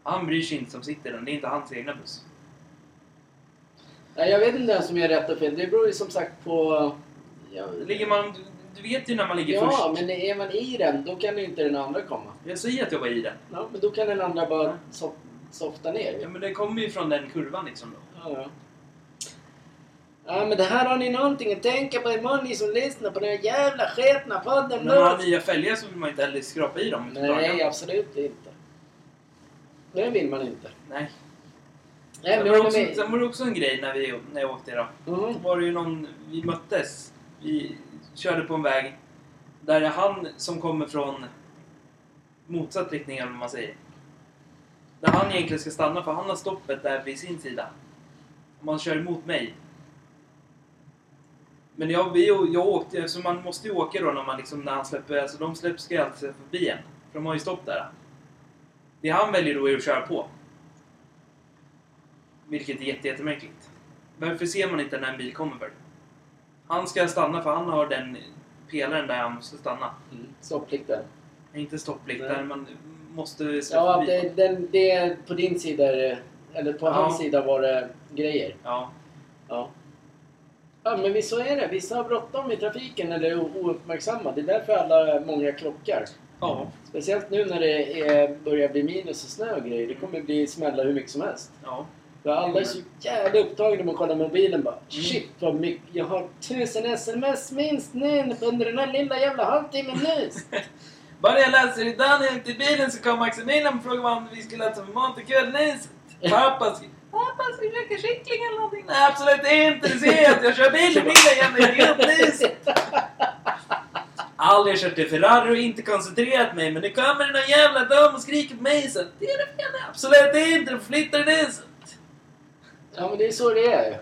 Han bryr sig inte som sitter den. Det är inte hans egna buss. Nej, jag vet inte vem som gör rätt och fel. Det beror ju som sagt på... Ja, Ligger man, du, vet ju när man ligger ja först. men är man i den, då kan ju inte den andra komma. Jag säger att jag var i den. Ja, men då kan den andra bara so softa ner. Ja, men det kommer ju från den kurvan liksom då. Ja, ja. Ja, men det här har ni någonting att tänka på imorgon ni som lyssnar på den här jävla sketna podden. När man har nya fälgar så vill man inte heller skrapa i dem. Nej, absolut inte. Det vill man inte. Nej. Nej, Sen var, också, med. sen var det också en grej när, vi, när jag åkte då. Mm. Då var det ju någon, vi möttes. Vi körde på en väg där han som kommer från motsatt riktning eller vad man säger. Där han egentligen ska stanna för han har stoppet där vid sin sida. Om han kör emot mig. Men jag, vi, jag åkte, så man måste ju åka då när man liksom, när han släpper, alltså de släpper ska alltid förbi en. För de har ju stopp där. Det han väljer då är att köra på. Vilket är jätte, jättemärkligt. Varför ser man inte när en bil kommer för? Han ska stanna för han har den pelaren där han måste stanna. Mm. Stopplikten. Inte stopplikt, Nej. Måste släppa Ja, det, den, det, på din sida, är det- eller på Ja. hans sida var det grejer. Ja. Ja. Ja, men så är det. Vissa har bråttom i trafiken eller är ouppmärksamma. Det är därför alla, många krockar. Ja. Speciellt nu när det är, börjar bli minus och snö och grejer. Det kommer bli smälla hur mycket som helst. Ja. För alla är så jävla upptagna med att kolla mobilen bara. Mm. Shit vad mycket. Jag har tusen sms minst nu under den här lilla jävla halvtimmen nu. Bara jag läser idag när jag åkte i bilen så kom Maximilian och frågade om vi skulle äta för mat ikväll. Nej, så- pappa ska... Pappa ska vi käka kyckling eller någonting? Nej, absolut inte. Du ser att jag kör bil i bilen jävla idiot. Nej, så- Aldrig kört till Ferrari och inte koncentrerat mig men nu kommer det någon jävla dam och skriker på mig så det är det fel. Nej, Absolut inte. Du får flytta dig så. Ja men det är så det är.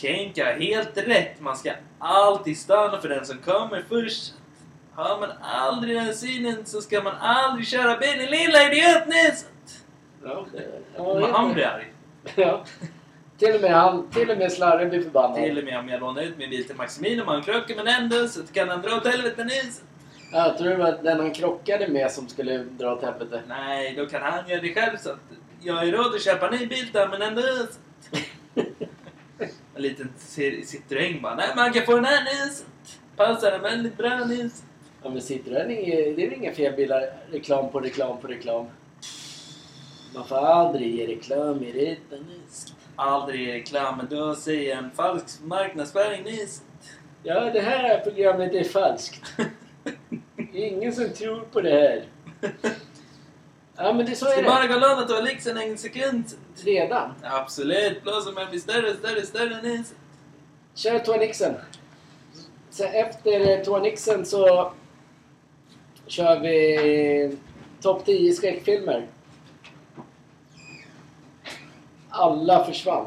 Kenka, helt rätt. Man ska alltid stanna för den som kommer först. Har man aldrig den synen så ska man aldrig köra bil, lilla idiotnäset! Ja, ja, han blir arg. Ja. Till och med han, till och med slarven blir förbannad. Till och med om jag lånar ut min bil till Maximilian och han krockar med den ändå så kan han dra åt helvete nyset. Ja, jag tror det var den han krockade med som skulle dra åt helvete. Nej, då kan han göra det själv så att jag har råd att köpa en ny bil där men ändå... En liten Citroën bara. Nej, man kan få den här nyset. Passar den väldigt bra nyset. Ja men Citroën är det är inga fel bilar. Reklam på reklam på reklam. Man får aldrig ge reklam i rutan. Aldrig reklam, men då säger en falsk marknadsföring nyss. Ja, det här programmet är falskt. Det är ingen som tror på det här. Ja, men det så är Ska det. bara gå låna toaletten en sekund. Redan. Absolut, blåser man blir större, större, större nyss. Kör Toanixen. Sen efter Toanixen så kör vi topp 10 skräckfilmer. Alla försvann.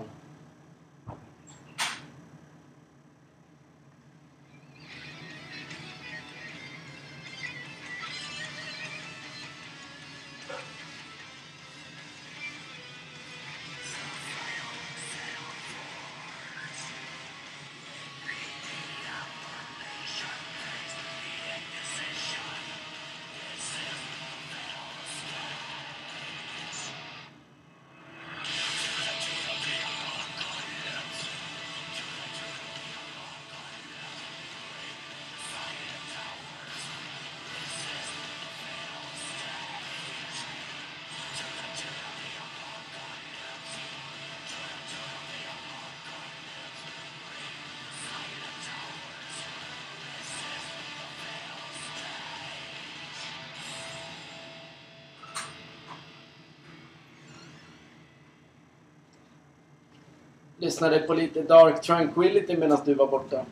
Lyssnade på lite Dark Tranquility medan du var borta.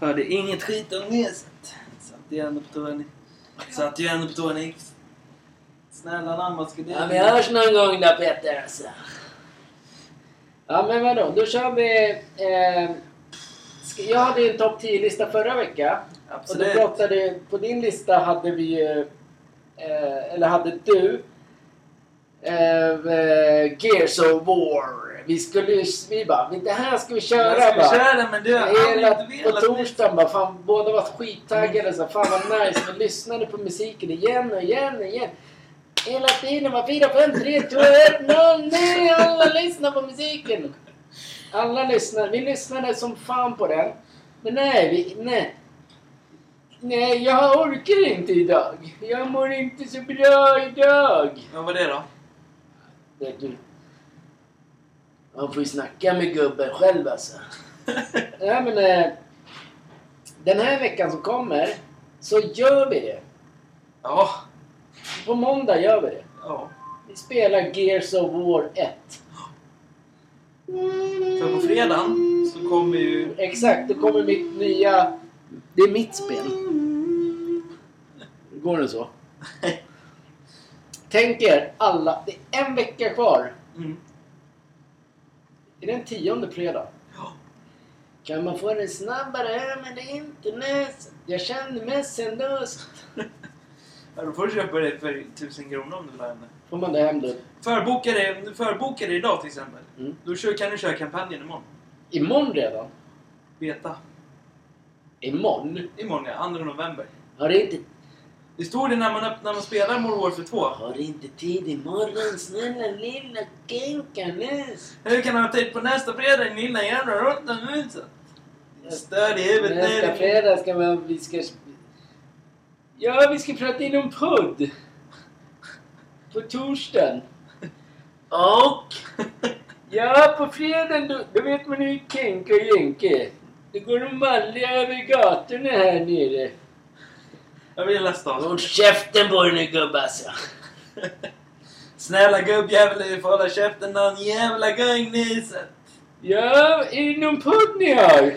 Hörde inget skit om nyset. Satt ju ändå på tårna. Satt ju ändå på tårna. Snälla namn, vad ska det Ja, vi hörs någon gång då Peter alltså. Ja, men vadå? Då kör vi... Eh, jag hade en topp 10-lista förra veckan. Och då Absolut. pratade... På din lista hade vi ju... Eh, eller hade du... Eh, eh, Gears of War. Vi skulle. Vi bara, det här ska vi köra Jag ska bara. köra men du har Hela aldrig på torsdagen bara, fan båda var skittaggade så fan vad nice. Vi lyssnade på musiken igen och igen och igen. Hela tiden var 4, 5, 3, 2, 1, 0. Nej, alla lyssnar på musiken. Alla lyssnar. Vi lyssnade som fan på den. Men nej, vi, nej. Nej, jag orkar inte idag. Jag mår inte så bra idag. Vad var det då? Vet du. Man får ju snacka med gubben själv alltså. Ja men... Eh, den här veckan som kommer så gör vi det. Ja. På måndag gör vi det. Ja. Vi spelar Gears of War 1. För på fredagen så kommer ju... Exakt, då kommer mitt nya... Det är mitt spel. Går det så? Tänk er alla... Det är en vecka kvar. Mm. Är det den tionde fredag? Ja. Kan man få den snabbare med internet? Jag känner mest ändå. Ja, då får du köpa det för 1000 kronor om du vill ha. Får man det hem då? Förboka det, förboka det idag till exempel. Mm. Då kör, kan du köra kampanjen imorgon. Imorgon redan? Beta. Imorgon? Imorgon ja, 2 november. Har det inte... Det står det när man, när man spelar Modern Warfare 2. Har inte tid imorgon snälla lilla Kenkanes? Hur kan du ha tid på nästa fredag din lilla jävla råttamusa? Stör i huvudet Nästa fredag ska man... Vi ska... Ja, vi ska prata in en podd. På torsdagen. Och... Ja, på fredagen då, då vet man hur Kenka och Jenke Det går de manliga över gatorna här nere. Jag vill läsa av. Håll käften på dig nu gubbe alltså. Snälla gubbjävel, du får hålla käften någon jävla gång Nisse. Ja, är det någon podd ni har?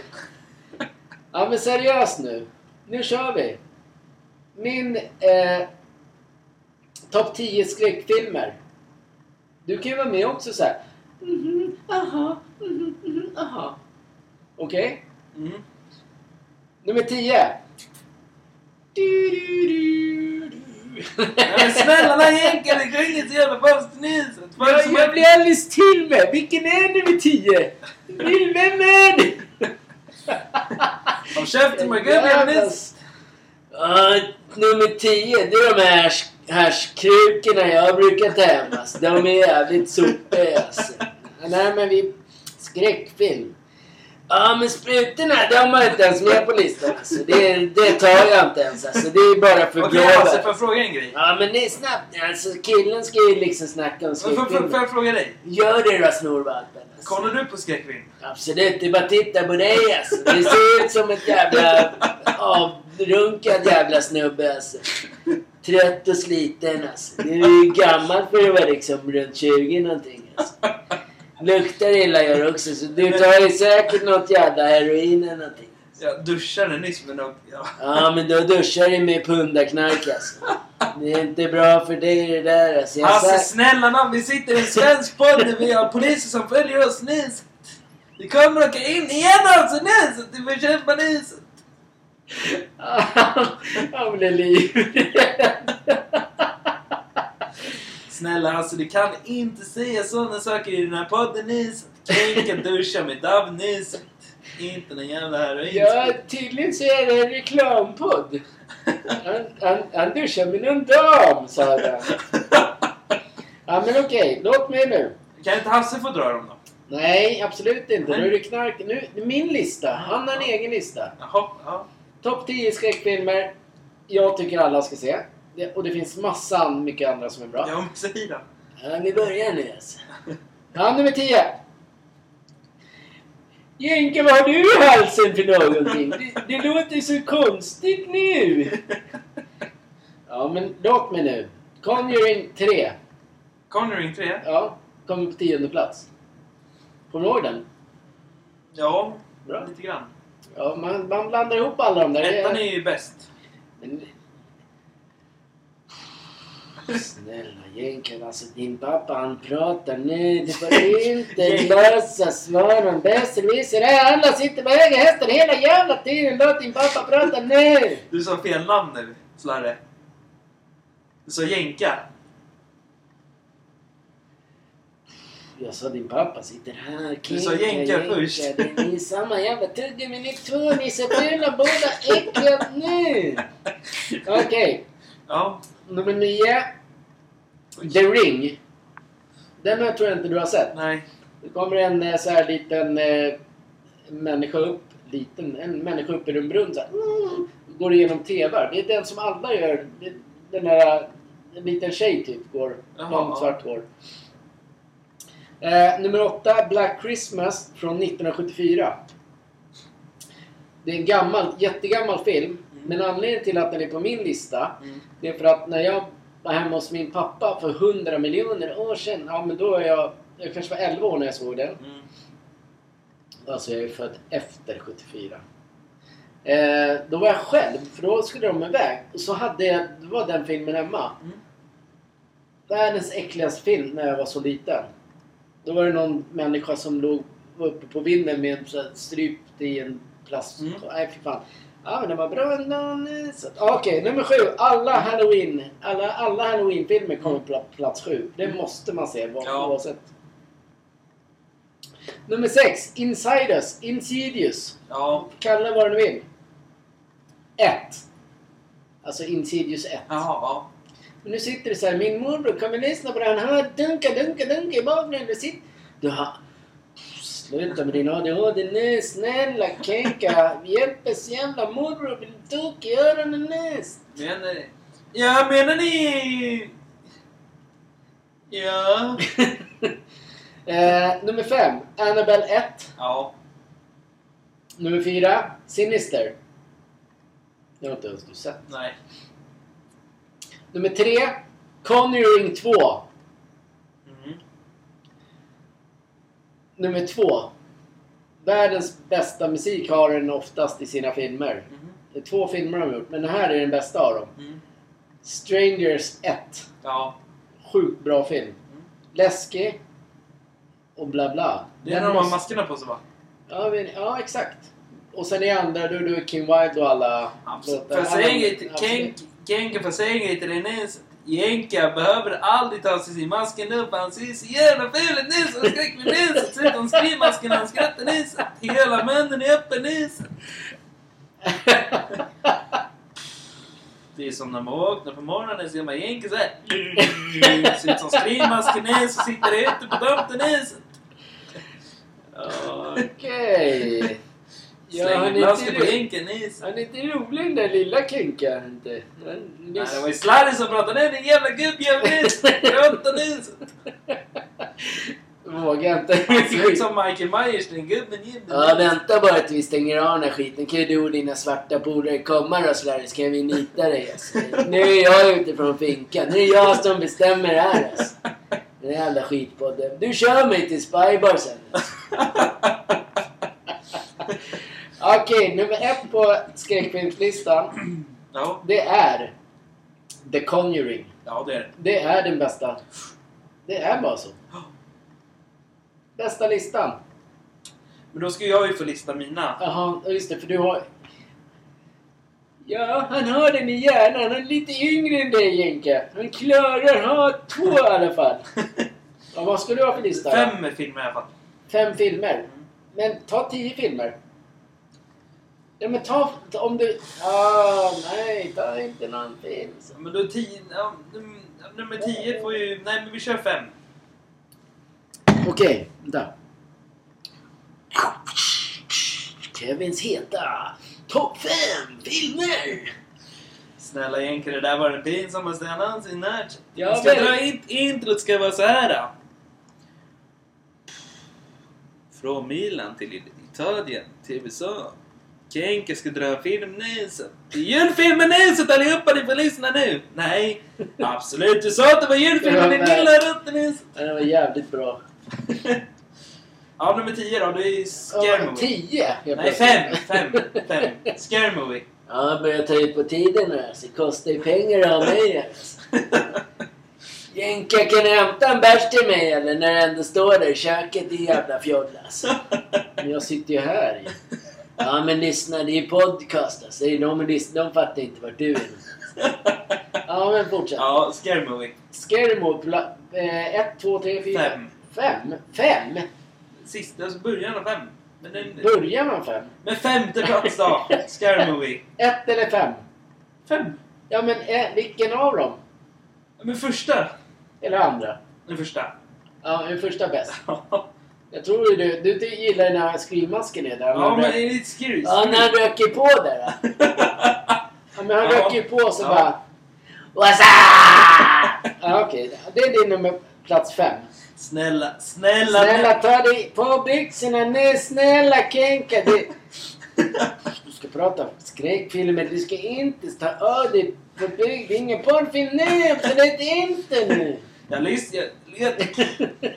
Ja men seriöst nu. Nu kör vi. Min eh, topp 10 skräckfilmer. Du kan ju vara med också så här. Mhm, aha, mhm, mhm, aha. Okej? Mm. Nummer 10. Du, du, du, men snälla den jänken, det sjunger så jävla falskt Nisse. Jag, jag blir alldeles till med. Vilken är nummer 10? Vill- Vem är det? Håll käften med Nisse. Ja, nummer 10, det är de här härs- härskrukorna jag brukar ta hem. Alltså. De är jävligt sopiga alltså. Nej men vi... Skräckfilm. Ja men sprutorna, de har jag inte ens med på listan alltså. det, det tar jag inte ens alltså. Det är bara för Okej Hasse, får grabbar. jag fråga en grej? Ja men det är snabbt. Alltså killen ska ju liksom snacka om Får, får, får, får skräckfilm. jag fråga dig? Gör det då snorvalpen. Alltså. Kollar du på skräckfilm? Absolut, det är bara att titta på dig alltså. Det ser ut som ett jävla avrunkad jävla snubbe alltså. Trött och sliten alltså. Du är ju gammal för att vara liksom runt 20 någonting alltså. Luktar illa gör det också så du tar ju säkert något jävla heroin eller någonting. Jag duschade nyss med något... Ja. Ja men då duschar du med pundarknark alltså. Det är inte bra för dig det där alltså. Jag sa- snälla nån, vi sitter i en svensk podd och vi har poliser som följer oss Nisse. Vi kommer åka in igen alltså Nisse till bekämpa Nisse. Han blev livrädd. Snälla Hasse, du kan inte säga sådana saker i den här podden Nisse. Tänk att duscha med Dav Nisse. Inte nån jävla heroin. Ja, tydligen så är det en reklampodd. Han, han, han duschar med någon dam, sa han. Ja, men okej. Låt mig nu. Kan inte Hasse få dra dem då? Nej, absolut inte. Nej. Nu är det knark. Nu, min lista. Han har en egen lista. Jaha, ja. Topp 10 skräckfilmer. Jag tycker alla ska se. Det, och det finns massa mycket andra som är bra. Ja, men säg då. Ja, vi börjar nu alltså. Ja, nummer 10. Jenke, vad har du i halsen för någonting? Det, det låter så konstigt nu. Ja, men låt mig nu. Conjuring 3. Conjuring 3? Ja, kommer på tionde plats. Kommer du ihåg den? Ja, Bra. lite grann. Ja, man, man blandar ihop alla de där. Det Ettan är ju bäst. Men... Snälla jänken, alltså din pappa han pratar nu. Du får inte lösa svaren. Besserwisser är alla sitter på höga hästar hela jävla tiden. Låt din pappa prata nu. Du sa fel namn nu, Slarre. Du sa jänka. Jag sa din pappa sitter här. Du sa jänka först. Det är samma jävla tuggummi ni två. Ni är så fula båda äckliga nu. Okej, Ja. nummer nio. The Ring. Den här tror jag inte du har sett. Nej. Det kommer en eh, så här liten eh, människa upp. Liten, en människa upp i en brunn så här, mm, Går igenom TVn. Det är den som alla gör. Den där... En liten tjej typ går. Långt svart hår. Eh, nummer åtta, Black Christmas från 1974. Det är en gammal, jättegammal film. Men anledningen till att den är på min lista Mm. det är för att när jag var hemma hos min pappa för 100 miljoner år sedan. Ja men då är jag... Jag kanske var 11 år när jag såg den. Mm. Alltså jag är född efter 74. Eh, då var jag själv, för då skulle de iväg. Och så hade jag... Det var den filmen hemma. Mm. Världens äckligaste film när jag var så liten. Då var det någon människa som låg var uppe på vinden med här strypt i en plast... Mm. Nej fy fan. Ja men det var bra ändå. Okej, nummer sju. Alla Halloween. Alla, alla Halloween-filmer kommer på plats sju. Det måste man se vad- Ja. oavsett. Nummer sex. Insiders. Insidious. Ja. Kalla vad du vill. Ett. Alltså Insidious 1. Jaha, ja. Men nu sitter det så här, min morbror kommer lyssna på det. Han hör dunka, dunka, dunka i bakgrunden. Sitt. Du har... Sluta med din ADHD nu, snälla Kenka. Hjälpes jävla morbror blir tokig i öronen nu. Menar ni... Ja, menar ni... Ja. eh, nummer fem, Annabelle 1. Ja. Nummer fyra, Sinister. Det har inte ens du sett. Nej. Nummer tre, Conjuring 2. Mm. Nummer två. Världens bästa musik har den oftast i sina filmer. Mhm. Det är två filmer de har gjort, men den här är den bästa av dem. Mm. Strangers 1. Ja. Sjukt bra film. Mm. Läskig. Och bla bla. Det är Den när de har maskerna på sig va? Ja, men, ja, exakt. Och sen i andra, då då är Kim Wilde och alla... Absolut. Får jag säga en får jag säga grej till dig Jänka Jenka behöver aldrig ta sig sin masken upp. Han ser så jävla ful ut nu Han skräck med Nils. Ser ut som skrivmasken när han skrattar Nils. Hela munnen är öppen Nils. Det är som när man vaknar på morgonen ser man Jänka såhär. Ser ut som skrivmasken Nils och sitter ute på tomten Nils. Ja, Okej. Ja, han är inte på ro- Jenke Nils. han är inte rolig den där lilla Kenka. Inte. Han- Nej, det var ju Slarry som pratade. Nej, din jävla gubbjävel Nils. Vågar inte. Han ser ut som Michael Myers, den gubben. Ja, vänta bara till vi stänger av den här skiten. Kan ju du och dina svarta polare komma då Slarry, så kan vi nita dig alltså. Nu är jag ute från finkan. Nu är jag som bestämmer här alltså. Den jävla skitpodden. Du kör mig till Spybar sen. Okej, nummer ett på skräckfilmslistan. Ja, Det är The Conjuring. ja det är det. Det är den bästa. Det är bara så. Bästa listan. Men då ska jag ju få lista mina. Jaha, just det, för du har... Ja, han har den i hjärnan. Han är lite yngre än dig, Jenke. Han klarar ha två i alla fall. Ja, vad ska du ha för lista? då? Fem filmer i alla fall. Fem filmer. Men ta tio filmer. Ja, men ta... ta om du... Ah, nej, ta inte någon film. Men då tio... Ja, num- nummer tio får ju... Nej, men vi kör fem. Okej, vänta. Kevins heta topp fem filmer! Snälla Jenke, det där var den pinsammaste jag någonsin hört. Ja, Jag ska dra in... Introt ska vara så här. Då. Från Milan till Italien till USA. Kenke ska dra en film. Det är julfilmen Nilsson allihopa, ni får lyssna nu! Nej, absolut. Du sa att det var julfilmen i men- lilla rutten. Ja, Det var jävligt bra. Ja, nummer tio då. Det är Scare Movie. tio! helt Nej, plötsligt. fem! Fem! Fem! Scare Movie. Ja, jag börjar ta ut på tiden nu. Så det kostar ju pengar av mig. Alltså. Jänka, kan du hämta en bärs till mig eller? När du ändå står där i köket, din jävla fjolla. Alltså. Men jag sitter ju här. Ja, men lyssna, det är ju podcast alltså. De, de fattar inte vart du är. Ja, men fortsätt. Ja, Scare Movie. Scary eh, ett, två, tre, fyra. Fem. Fem? Fem? Sista, alltså början av fem. Men, den, Börjar man fem? men femte plats då. Scare Movie. Ett eller fem? Fem. Ja, men eh, vilken av dem? Men första. Eller andra? Den första. Ja, den första bäst. Jag tror ju du, du gillar den här skrivmasken är där. ja, men det är lite scary. Ja, när han röker på där. Ja, men han Ja. röker ju på så Ja. bara... What's up? Ja, okej. Det är din nummer plats fem. Snälla, snälla. Snälla ta dig på byxorna nu, snälla Kenka. Det... Du ska prata skräckfilmer, du ska inte ta av dig på byxorna. Det är ingen porrfilm nu, absolut inte nu. Jag, lys, jag, let,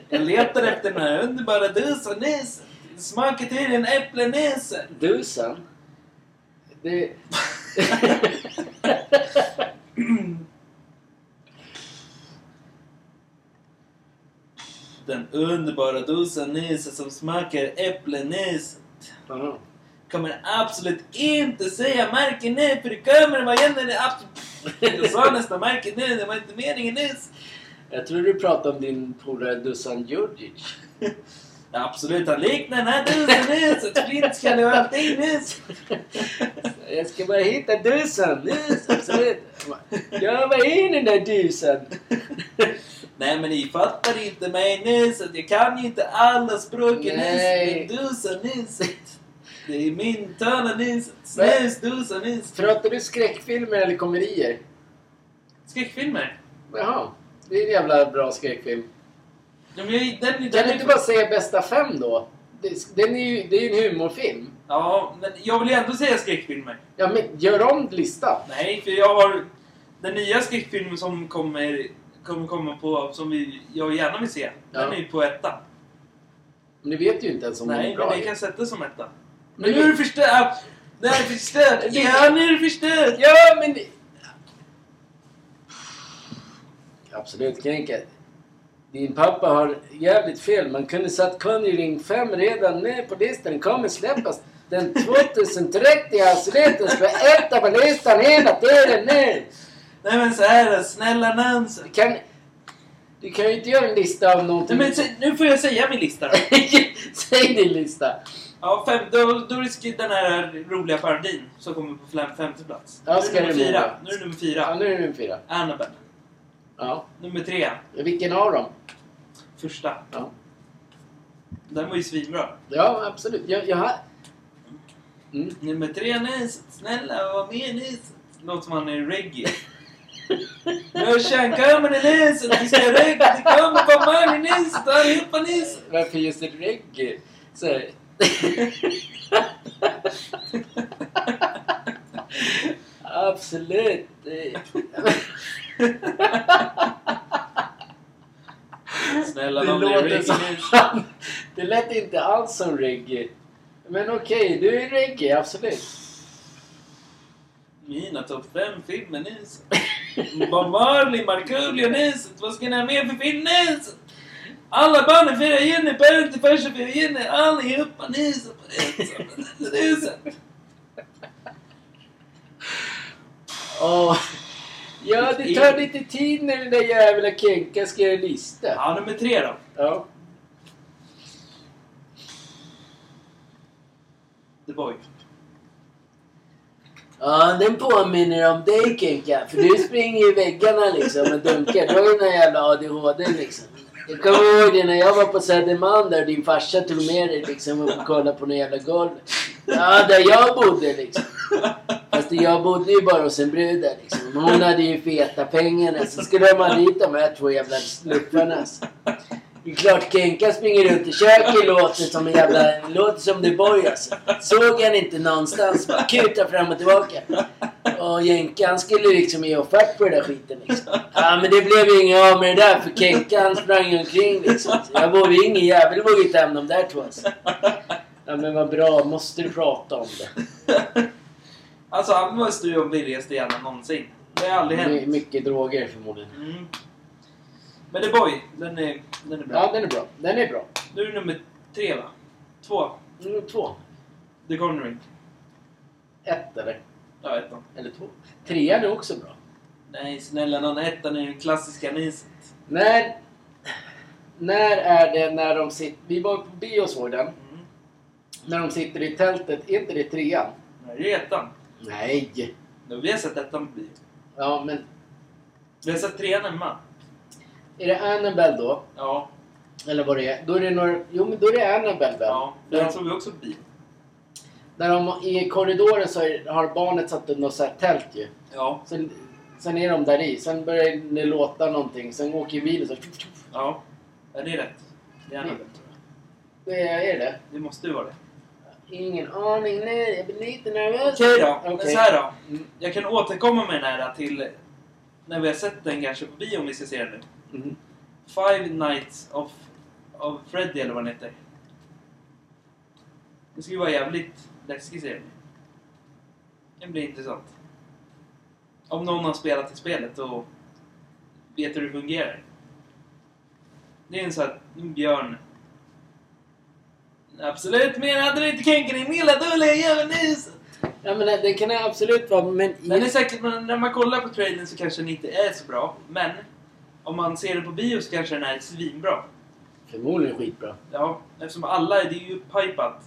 jag letar efter den här underbara dusanäsen. Smakar till en äpplenäsa. Dusan? Det... Den underbara dusanäsen som smakar äpplenäsa. Ja. Kommer absolut inte säga märken nu för det kommer igen när det absolut... Jag sa nästan märken nu, det var inte meningen nyss. Jag tror du pratar om din polare Dusan Djurdjic. Ja, absolut, han liknar den här dusanäsen. Flintskallig och allting nyss. Jag ska bara hitta Dusan. Yes, absolut. Ja, vad är den där Dusan? Nej men ni fattar inte mig att jag kan ju inte alla språken nyss. Men dusanäs. Det är min törna nyss. Snus, dusanäs. Pratar du skräckfilmer eller komedier? Skräckfilmer. Jaha. Det är en jävla bra skräckfilm. Ja, men jag, den, den, Kan du är inte bara säga bästa fem då? Det- Den är ju, det är ju en humorfilm. Ja, men jag vill ju ändå säga skräckfilmer. Ja, men gör om listan. Nej, för jag har... Den nya skräckfilmen som kommer, kommer komma på, som vi, jag gärna vill se, Ja. den är ju på etta. Men ni vet ju inte ens om den Nej, är men bra. vi kan sätta som etta. Men Men nu är det förstört! Nu är det förstört! Ja, nu är det förstört! Ja, men... Absolut, Kenka. Din pappa har jävligt fel. Man kunde satt Conjuring 5 redan nu på listan. Den kommer släppas den 2030. Absolut, den ska vara etta på listan hela tiden nu. Nej men så här då, snälla Nansen. Du kan, du kan ju inte göra en lista av Nej, någonting. men sä- nu får jag säga min lista då. Säg din lista. Ja, fem, då, då är den här roliga parodin som kommer på fem, femte plats. Ja, nu, är nummer fyra. nu är det nummer Ja, fyra. nu är det nummer fyra. Annabelle. Ja. Nummer tre. Vilken av dem? Första. Ja. Den var ju svinbra. Ja, absolut. Jag, jag. Mm. Nummer tre Nils. Snälla var med Nils. Låter som han är reggae. Brorsan kommer i Nils. Vi ska reggae. Det kommer på morgonen Nils. Allihopa Nils. Varför just reggae? Så... Absolut. Snälla Det med låter som... Nils. Det lät inte alls som reggae. Men okej, du är reggae, absolut. Mina topp fem filmer Nils. Bob Marley, Markoolio Nils. Vad ska ni ha med för film Nils? Alla barnen firar Jenny, Perry till första firar Jenny. Allihopa Nils. Nils. Åh. Ja, det tar lite tid när den där jävla Kenka ska göra lista. Ja, nummer tre då. Ja. The Boy. Ja, den påminner om dig Kenka. För du springer ju i väggarna liksom och dunkar. Du har ju den jävla ADHD liksom. Jag kommer ihåg det när jag var på Södermalm där din farsa tog med dig liksom och kollade på någon jävla golv. Ja, där jag bodde liksom. Fast jag bodde ju bara hos en brud där liksom. Hon hade ju feta pengarna. Så alltså. skulle man dit de här två jävla snuffarna alltså. Det är klart Kenka springer runt i köket låter som en jävla... Låter som The Boy alltså. Såg han inte någonstans. Bara kutar fram och tillbaka. Och Jenka han skulle liksom ge offert på den där skiten liksom. Ja men det blev ju inget av med det där för Kenka han sprang ju omkring liksom. Så jag vågade ingen jävel vågade ta hem de där två alltså. Ja men vad bra, måste du prata om det? Alltså han måste ju ha billigaste hjärnan någonsin. Det har aldrig My, hänt. mycket droger förmodligen. Mm. Men The Boy, den är, den är bra. Ja den är bra. Den är bra. Nu är det nummer tre va? Två. Nummer två. The Conjuring. Ett eller? Ja, ettan. Eller två. Trean är också bra. Nej, snälla någon. Ettan är den klassiska niset. När... När är det när de sitter... Vi var på bio och såg den. När de sitter i tältet. Är inte det trean? Nej, det är ettan. Nej. Nu, vi har sett ettan bio. Ja men... Vi har sett trean hemma. Är det Annabelle då? Ja. Eller vad det är? Då är det några... Jo, men då är det Annabelle väl? Ja. Den de- såg vi också på bio. Där de, I korridoren så är, har barnet satt upp något så här tält ju. Ja. Sen, sen är de där i. Sen börjar det låta någonting. Sen åker bilen så... Ja. ja. Det är rätt. Det är Annabelle. Det är det. Det måste ju vara det. Ingen aning. Nej, jag blir lite nervös. Okej då. Okej. Men så här då. Mm. Jag kan återkomma med den här till när vi har sett den kanske på bio om vi ska se den nu. Mhm. Five Nights of, of Freddy eller vad den heter. Det ju vara jävligt läskig serie. Det blir intressant. Om någon har spelat i spelet och vet hur det fungerar. Det är en sån här en björn. Absolut, men hade du inte kränkt din lilla dåliga jävel nyss? Ja, men det, det kan det absolut vara. Men... Den är säkert, men när man kollar på trailern så kanske den inte är så bra. Men om man ser den på bio så kanske den är svinbra. Förmodligen skitbra. Ja, eftersom alla, det är ju pipat.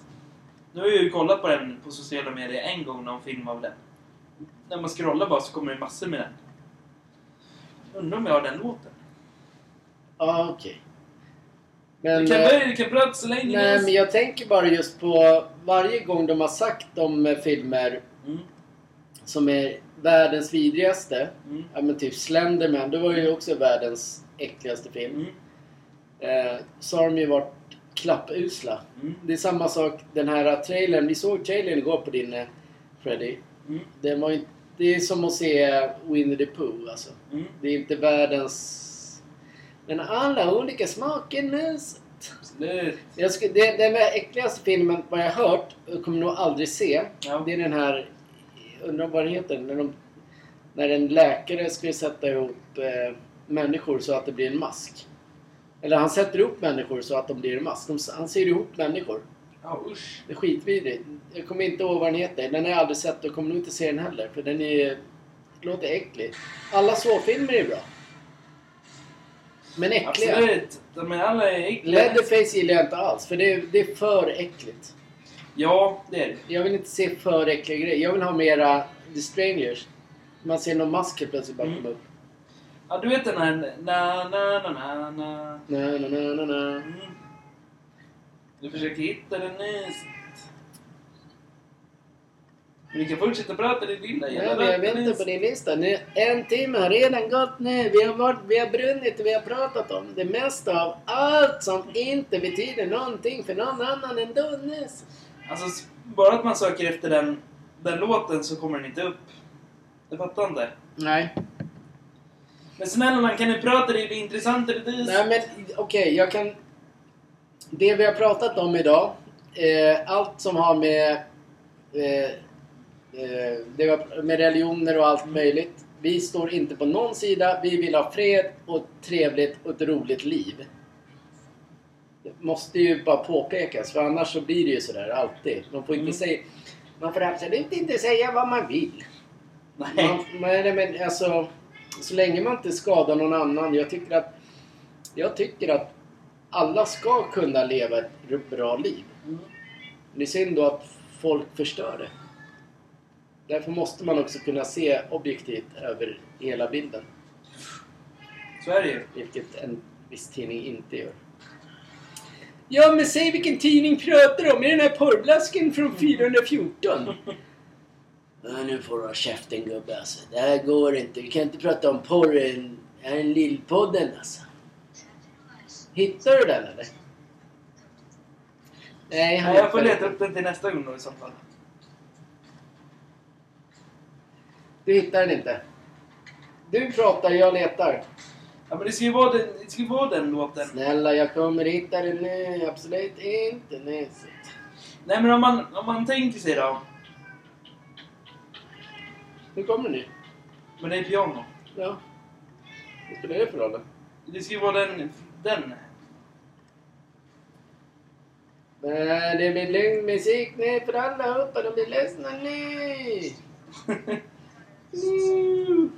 Nu har jag ju kollat på den på sociala medier en gång när de filmade av den. När man scrollar bara så kommer det massor med den. Undrar om jag har den låten. Ja, okej. Men... Du kan börja, du kan prata så länge Nej, men jag tänker bara just på varje gång de har sagt om eh, filmer Mm, som är världens vidrigaste. mm, Ja, men typ Slenderman, det var ju också världens äckligaste film. mm, Eh, så har de ju varit klappusla. mm, Det är samma sak, den här trailern. Vi såg trailern igår på din eh, Freddy. mm, Den var ju, det är som att se Winnie the Pooh alltså. mm. Det är inte världens... Men alla olika smaker nu. Absolut. Jag ska, det, den äckligaste filmen, vad jag har hört, kommer nog aldrig se. Ja. Det är den här, undrar vad den heter, när, de, när en läkare ska sätta ihop eh, människor så att det blir en mask. Eller han sätter ihop människor så att de blir en mask. De, han ser ihop människor. Ja, usch. Det är skitvidrigt. Jag kommer inte ihåg vad den heter. Den har jag aldrig sett och kommer nog inte se den heller. För den är... låter äcklig. Alla så-filmer är bra. Men äckliga. Absolut. De är alla äckliga. Leatherface gillar jag inte alls. För det är, det är för äckligt. Ja, det är det. Jag vill inte se för äckliga grejer. Jag vill ha mera The Strangers. Man ser någon mask helt plötsligt bara Mm. komma upp. Ja, du vet den här... Na, na, na, na, na. Na, na, na, na, na. Mm. Du försöker hitta den nyss. Vi kan fortsätta prata din lilla Ja, men jag väntar på din lista. Nu, en timme har redan gått nu. Vi har, varit, vi har brunnit och vi har pratat om det mesta av allt som inte betyder någonting för någon annan än Donnes. Alltså, bara att man söker efter den, den låten så kommer den inte upp. Jag fattar inte. Nej. Men snälla man, kan du prata? Det blir intressant. Det blir... Nej men okej, jag kan... Det vi har pratat om idag. Eh, allt som har med... Eh, det var med religioner och allt möjligt. Vi står inte på någon sida. Vi vill ha fred och ett trevligt och ett roligt liv. Det måste ju bara påpekas för annars så blir det ju sådär alltid. Man får inte Mm. säga... Man får absolut inte säga vad man vill. Nej. Man, men, men alltså, så länge man inte skadar någon annan. Jag tycker att, jag tycker att alla ska kunna leva ett bra liv. Mm. Det är synd då att folk förstör det. Därför måste man också kunna se objektivt över hela bilden. Så är det ju. Vilket en viss tidning inte gör. Ja, men säg vilken tidning pratar du om? Är det den här porrblasken från 414? Ja, nu får du ha käften gubbe alltså. Det här går inte. Vi kan inte prata om porr i den här är en lillpodden alltså. Hittar du den eller? Nej, han Nej, jag får leta inte. upp den till nästa gång då i så fall. Du hittar den inte. Du pratar, jag letar. Ja, men det ska ju vara den, det ska ju vara den låten. Snälla, jag kommer hitta den nu. Absolut inte. Nej, så. Nej, men om man, om man tänker sig då. Nu kommer den nu. Men det är piano. Ja. Vad spelar det för roll då? Det ska ju vara den. den. Men det blir lugn musik nu för allihopa. De blir ledsna nu.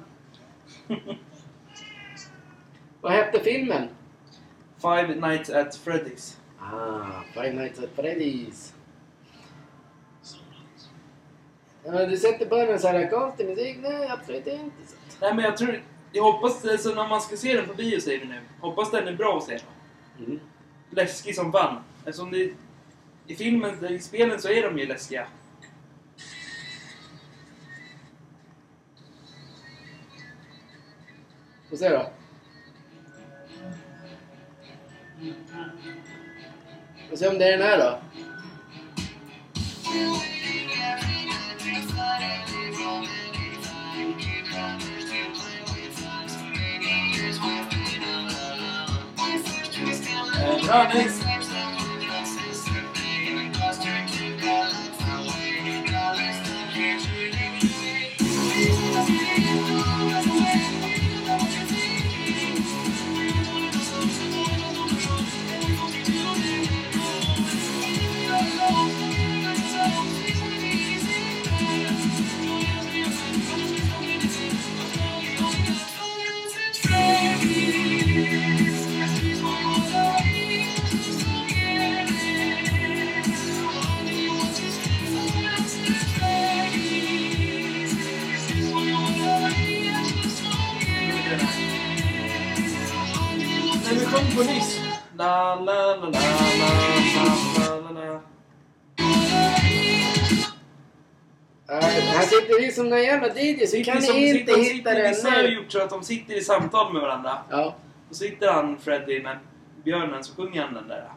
Vad hette filmen? Five Nights at Freddy's. Ah, Five Nights at Freddy's. Ja, du sätter på en sån här konstig musik? Nej, absolut inte. Nej, men jag tror... Jag hoppas, alltså, när man ska se den på bio säger vi nu, hoppas den är bra att se. Mm. Läskig som fan. Eftersom det, i filmen, i spelen så är de ju läskiga. Får se då. Får se om det är den här då. Eh, bra, nu. Jävla DJs. Vi kan som- inte sitter- hitta den Vissa har nu. gjort så att de sitter i samtal med varandra. Ja. Och så sitter han, Freddy, med björnen, så sjunger han den där.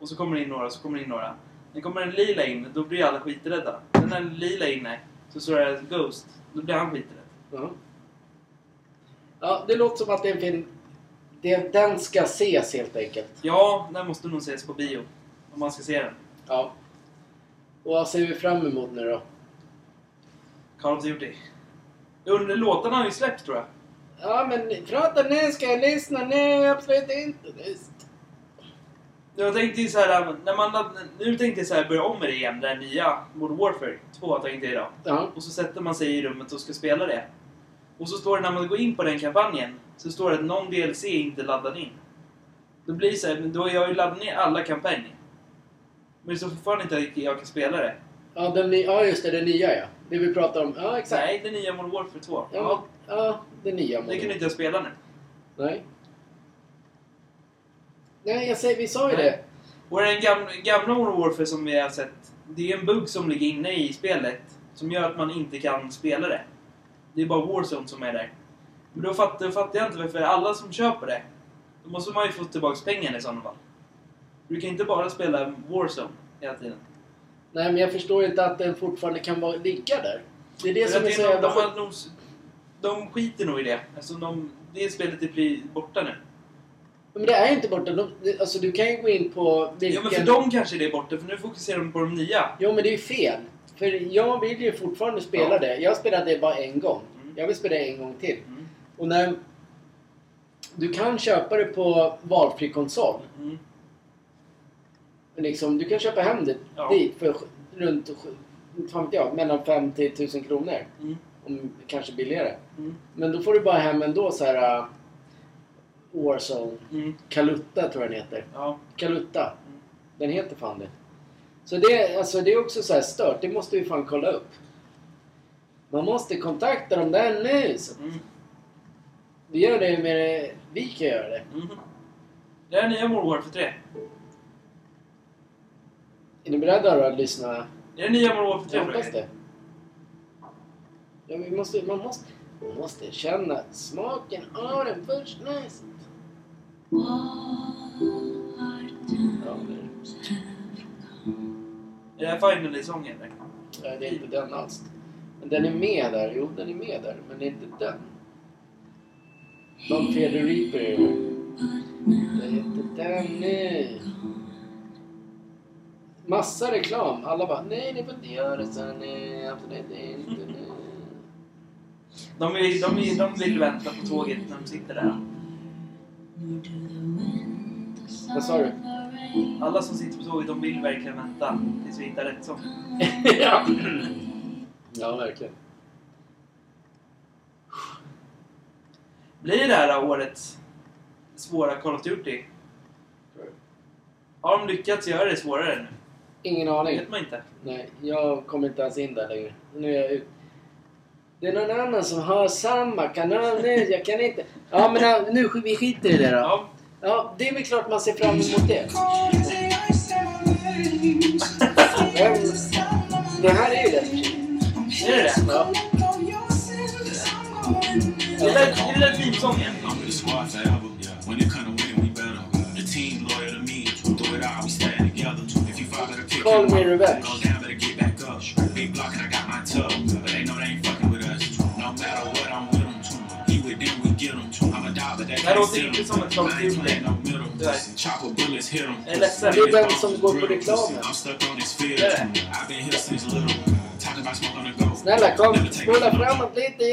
Och så kommer det in några, så kommer det in några. När kommer en lila in, då blir alla skiträdda. Sen när en lila inne, så står det Ghost. Då blir han skiträdd. Ja. ja, det låter som att det är en film... Det, den ska ses helt enkelt. Ja, den måste nog ses på bio. Om man ska se den. Ja. Och vad ser vi fram emot nu då? Call of Duty. Under låtarna har ju släppt tror jag. Ja, men prata nu. Ska jag lyssna? Nej, absolut inte. Jag tänkte ju så här, när man, nu tänkte jag så här, börja om med det igen, det här nya Modern Warfare 2 tänkte jag idag. Ja. Och så sätter man sig i rummet och ska spela det. Och så står det när man går in på den kampanjen, så står det att någon DLC inte laddad in. Då blir det så här, men då har jag ju laddat ner alla kampanjer. Men det står fortfarande inte att jag kan spela det. Ja, den, ja, just det. Det nya ja. Det vi pratar om. Ja, exakt. Nej, det nya Modern Warfare 2. Ja, Ja, det nya. det kan inte jag spela nu. Nej. Nej, jag säger, vi sa ju det. Och den gamla, gamla Modern Warfare som vi har sett, det är en bugg som ligger inne i spelet som gör att man inte kan spela det. Det är bara Warzone som är där. Men då fattar, fattar jag inte varför alla som köper det, då måste man ju få tillbaka pengarna i sådana fall. Du kan inte bara spela Warzone hela tiden. Nej, men jag förstår inte att den fortfarande kan vara, ligga där. Det är det För som är så de, de, jävla har sjukt. nog, de skiter nog i det. Alltså de, det spelet är borta nu. Men det är inte borta. De, alltså, du kan ju gå in på vilken... Ja men för dem kanske det är borta, för nu fokuserar de på de nya. Jo, men det är ju fel. För jag vill ju fortfarande spela Ja. det. Jag spelade det bara en gång. Mm. Jag vill spela det en gång till. Mm. Och när... Du kan köpa det på valfri konsol. Mm. Liksom, du kan köpa hem det Ja. dit för runt, inte fan vet jag, mellan 5 till 1000 kronor. Mm. Om, kanske billigare. Mm. Men då får du bara hem ändå så här... Uh, Warzone. Mm. Kalutta tror jag den heter. Ja. Kalutta. Mm. Den heter fan det. Så det, alltså, det är också så här stört. Det måste vi fan kolla upp. Man måste kontakta dem där nu. Så Mm. vi gör det med... Vi kan göra det. Mhm. Det är nya Modern Warfare 3. Är ni beredda då att lyssna? Det är nya Modern Warfare 3 Jag hoppas det. Ja, vi måste, man, måste, man måste känna smaken av den först. Ja, det, Är det här Finally-sången? nej, det är inte den alls. Men den är med där. Jo, den är med där. Men det är inte den. Fear the reaper är det. Det är inte den nu. Massa reklam. Alla bara nej, ni får inte göra så. Nej, absolut inte nu. De, är, de, är, de vill vänta på tåget när de sitter där. Vad sa du? Alla som sitter på tåget, de vill verkligen vänta tills vi hittar rätt sång. ja. ja, verkligen. Blir det här årets svåra Call of Duty? Har de lyckats göra det svårare nu? Ingen Det aning. vet man inte. Nej, jag kommer inte ens in där längre. Nu är jag ut. Det är någon annan som har samma kanal nu. Jag kan inte... Ja men nu vi skiter i det då. Ja. Ja, det är väl klart man ser fram emot det. Men det här är ju rätt. Är det det? Ja. Är det där- är det Call me revenge. Det här låter inte som ett them. Jag är ledsen. Det är den som går på reklamen. I'm stuck on this field. Det är det. I've been here since little. Talking about smoking on the go. Snälla kom, spola framåt lite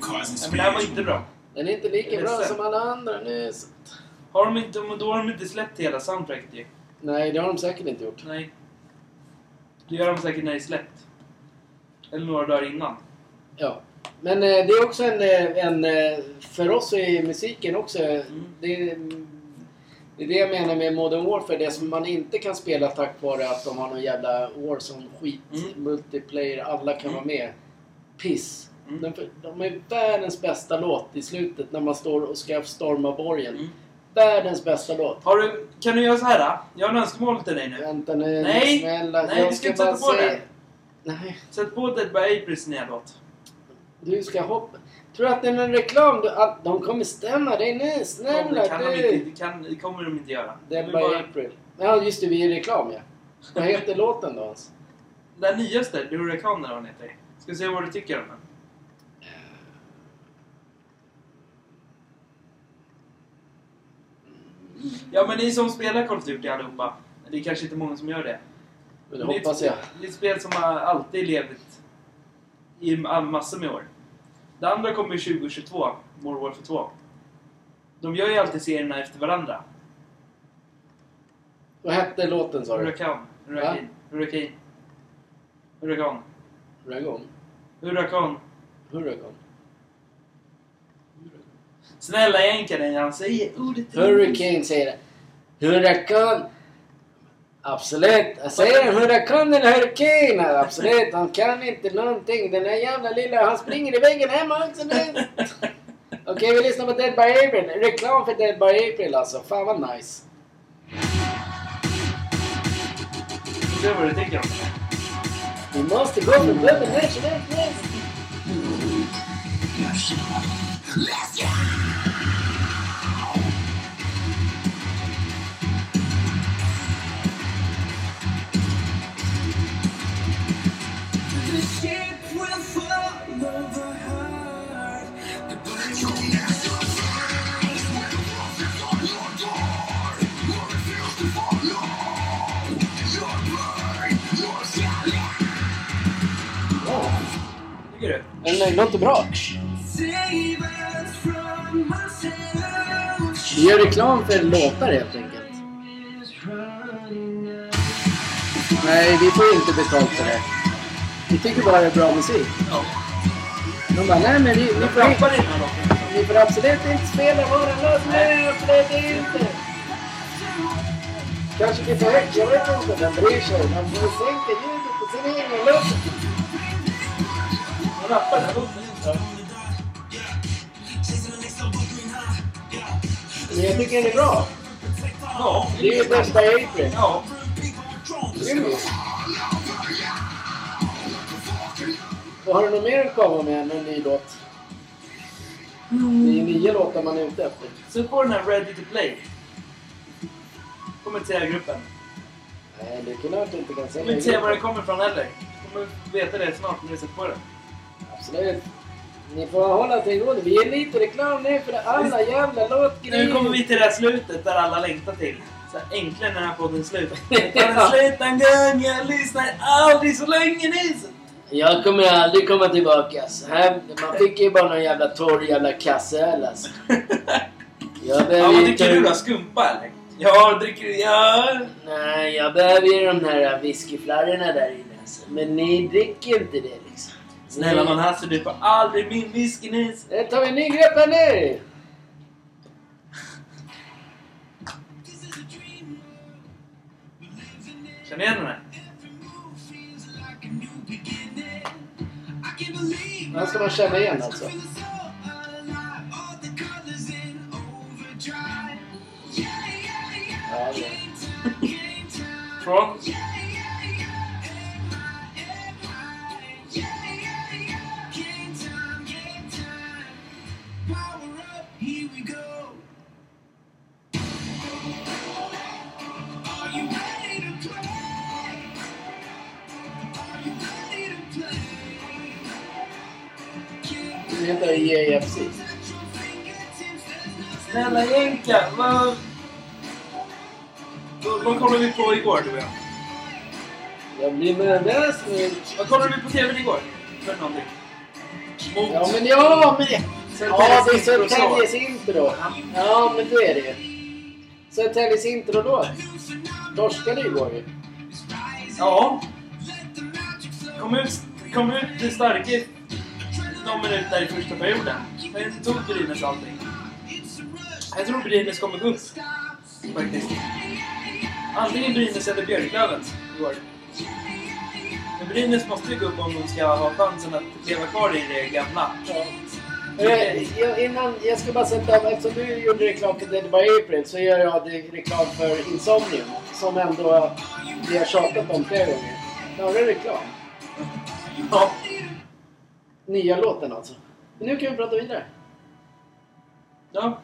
cars and Nej, men det här var inte bra. Den är inte lika är bra som alla andra nu. så- Har de inte, då har de inte släppt hela soundtracket ju. Nej, det har de säkert inte gjort. Nej. Det gör de säkert när det är släppt. Eller några dagar innan. Ja. Men eh, det är också en, eh, en... eh, För oss i musiken också. Det, är- det är det jag menar med Modern Warfare. Det som man inte kan spela tack vare att de har någon jävla Warzone-skit. Mm. Multiplayer, alla kan Mm. vara med. Piss. Mm. De, de är världens bästa låt i slutet när man står och ska storma borgen. Mm. Världens bästa låt. Har du, kan du göra så här? då? Jag har en önskemål till dig nu. Vänta nu, Nej! snälla. Nej, jag du ska inte sätta på säga- den. Nej, Sätt på Dead by Aprils nya låt. du ska hoppa. Tror du att det är någon reklam? Du, att de kommer stämma dig nu. Snälla det, kan de du. inte, det, kan, det kommer de inte göra. Dead Det by är bara, April. Ja, just det. Vi är i reklam ja. Vad heter låten då ens? den nyaste, The Hurricane eller vad den heter. Ska se vad du tycker om den. Ja men ni som spelar Call of Duty allihopa. Det är kanske inte många som gör det. Men det Men det är ett hoppas jag. Det är ett spel som har alltid levt i ma- massor med år. Det andra kommer ju 2022, Modern Warfare 2. De gör ju alltid serierna efter varandra. Vad hette låten sa du? Hurricane, Hurricane, Hurricane, Hurricane, Dragon? Hurricane. Huracan? Snälla jänken, han säger ordet Hurricane säger det. Huracan? Absolut. Jag säger en huracan eller hurricane? Absolut. Han kan inte någonting. Den där jävla lilla... Han springer i väggen hemma också nu. Okej, vi lyssnar på Dead by April. Reklam för Dead by April alltså. Fan vad nice. Se vad du tycker om det. Vi måste gå från National Yes. The Den låter bra. Vi gör reklam för låtar helt enkelt. Nej, vi får inte betalt för det. Vi tycker bara det är bra musik. Ja. De bara, nej men ni, ni, får, rappar i den här låten. ni får absolut inte spela våra låt nu, absolut inte. Kanske vi får högt, jag vet inte. Den bryr sig. Man får sänka ljudet på sin egen låt. Men jag tycker den är bra. Ja. Det är ju by April. Ja. Och har du något mer att komma med än en ny låt? Det är nya låtar man är ute efter. Sätt på den här Ready to Play. Kommer inte säga gruppen. Nej, det är klart du inte kan säga. Kommer inte säga var det kommer ifrån heller. Kommer veta det snart när ni sätter på den. Absolut. Ni får hålla till godo. Vi är lite reklam nu för alla jävla låtgrejer. Nu kommer vi till det här slutet där alla längtar till. Så äntligen är den här podden slut. Den är slut en gång, jag lyssnar aldrig så länge nu. Jag kommer aldrig komma tillbaka. Så här, man fick ju bara någon jävla torr jävla kassöl alltså. Jag Ja, behöver vad ju dricker du då? Skumpa eller? Ja, dricker du? Ja. Nej, jag behöver ju de här whiskyflarrorna där inne. Alltså. Men ni dricker inte det Snälla man Hasse, du får aldrig min whisky Nils. Nu tar vi en ny grepp här nu! Känner igen den här? Den ska man känna igen alltså. Ja, det. Från? Heter EAFC. Snälla jänka, vad... Vad, kollade vi på igår du och jag? Jag blir nervös nu. Vad kollade vi på TV igår? För någonting? Mot... Ja men ja, men... Ja, det är Södertäljes intro. Ja, men det är det. Södertäljes intro då. Torskade igår ju. Ja. Kom ut, kom ut starka någon minut där i första perioden. Sen tog Brynäs allting. Jag tror Brynäs kommer gå upp. Faktiskt. Antingen Brynäs eller Björklöven igår. Men Brynäs måste ju gå upp om de ska ha chansen att leva kvar i det gamla. Eh, jag, innan, jag ska bara sätta, eftersom du gjorde reklam för Dead by April så gör jag det reklam för Insomnium. Som ändå vi har tjatat om flera gånger. Det är reklam. Ja. Nya låten alltså. Men nu kan vi prata vidare. Ja.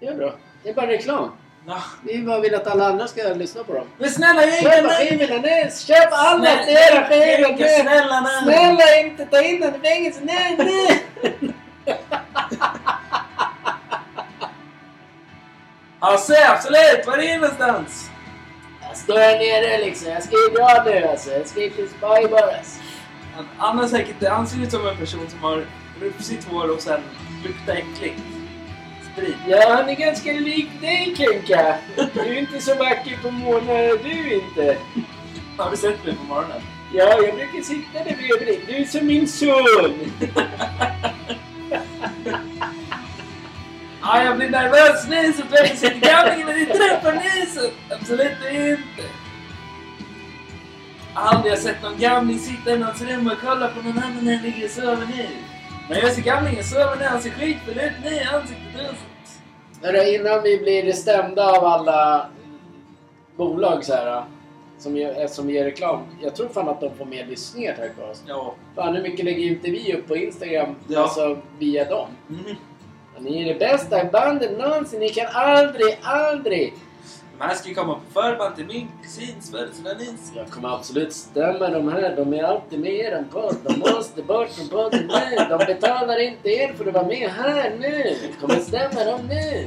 Det är bra. Det är bara reklam. ja. Vi bara vill att alla andra ska lyssna på dem. Men snälla Köp jänka! skivorna nu! Köp alla era skivor nu! snälla nej! Snälla inte ta in den i fängelse nu! nu. Alltså absolut, var är det någonstans? Jag står här nere liksom. Jag ska ju dra nu alltså. Jag ska till Spybar alltså. Han, har säkert, han ser ut som en person som har rufsigt hår och sen luktar äckligt. Sprit. Ja, han är ganska lik dig Kenka. Du är inte så vacker på morgonen du inte. Har du sett mig på morgonen? Ja, jag brukar sitta där bredvid dig. Du är som min son. Ja, jag blir nervös nu så att jag sitter gamlingen men inte träffar nyset. Absolut inte. Aldrig har sett någon gamling sitta i någons rum och kolla på någon annan när han ligger och sover nu. När jag ser gamlingen sova nu, han ser skitfull ut nu ansiktet. Hörru, innan vi blir stämda av alla bolag så här. Som gör, som ger reklam. Jag tror fan att de får mer lyssningar tack vare oss. Ja. Fan hur mycket lägger inte vi upp på Instagram? Ja. Alltså via dem. Mm. Ni är det bästa bandet någonsin. Ni kan aldrig, aldrig. Här ska ju komma på förband till min kusins födelsedag nyss. Jag kommer absolut stämma de här. De är alltid med i eran podd. De måste bort från podden nu. De betalar inte er för att vara med här nu. Jag kommer stämma dem nu.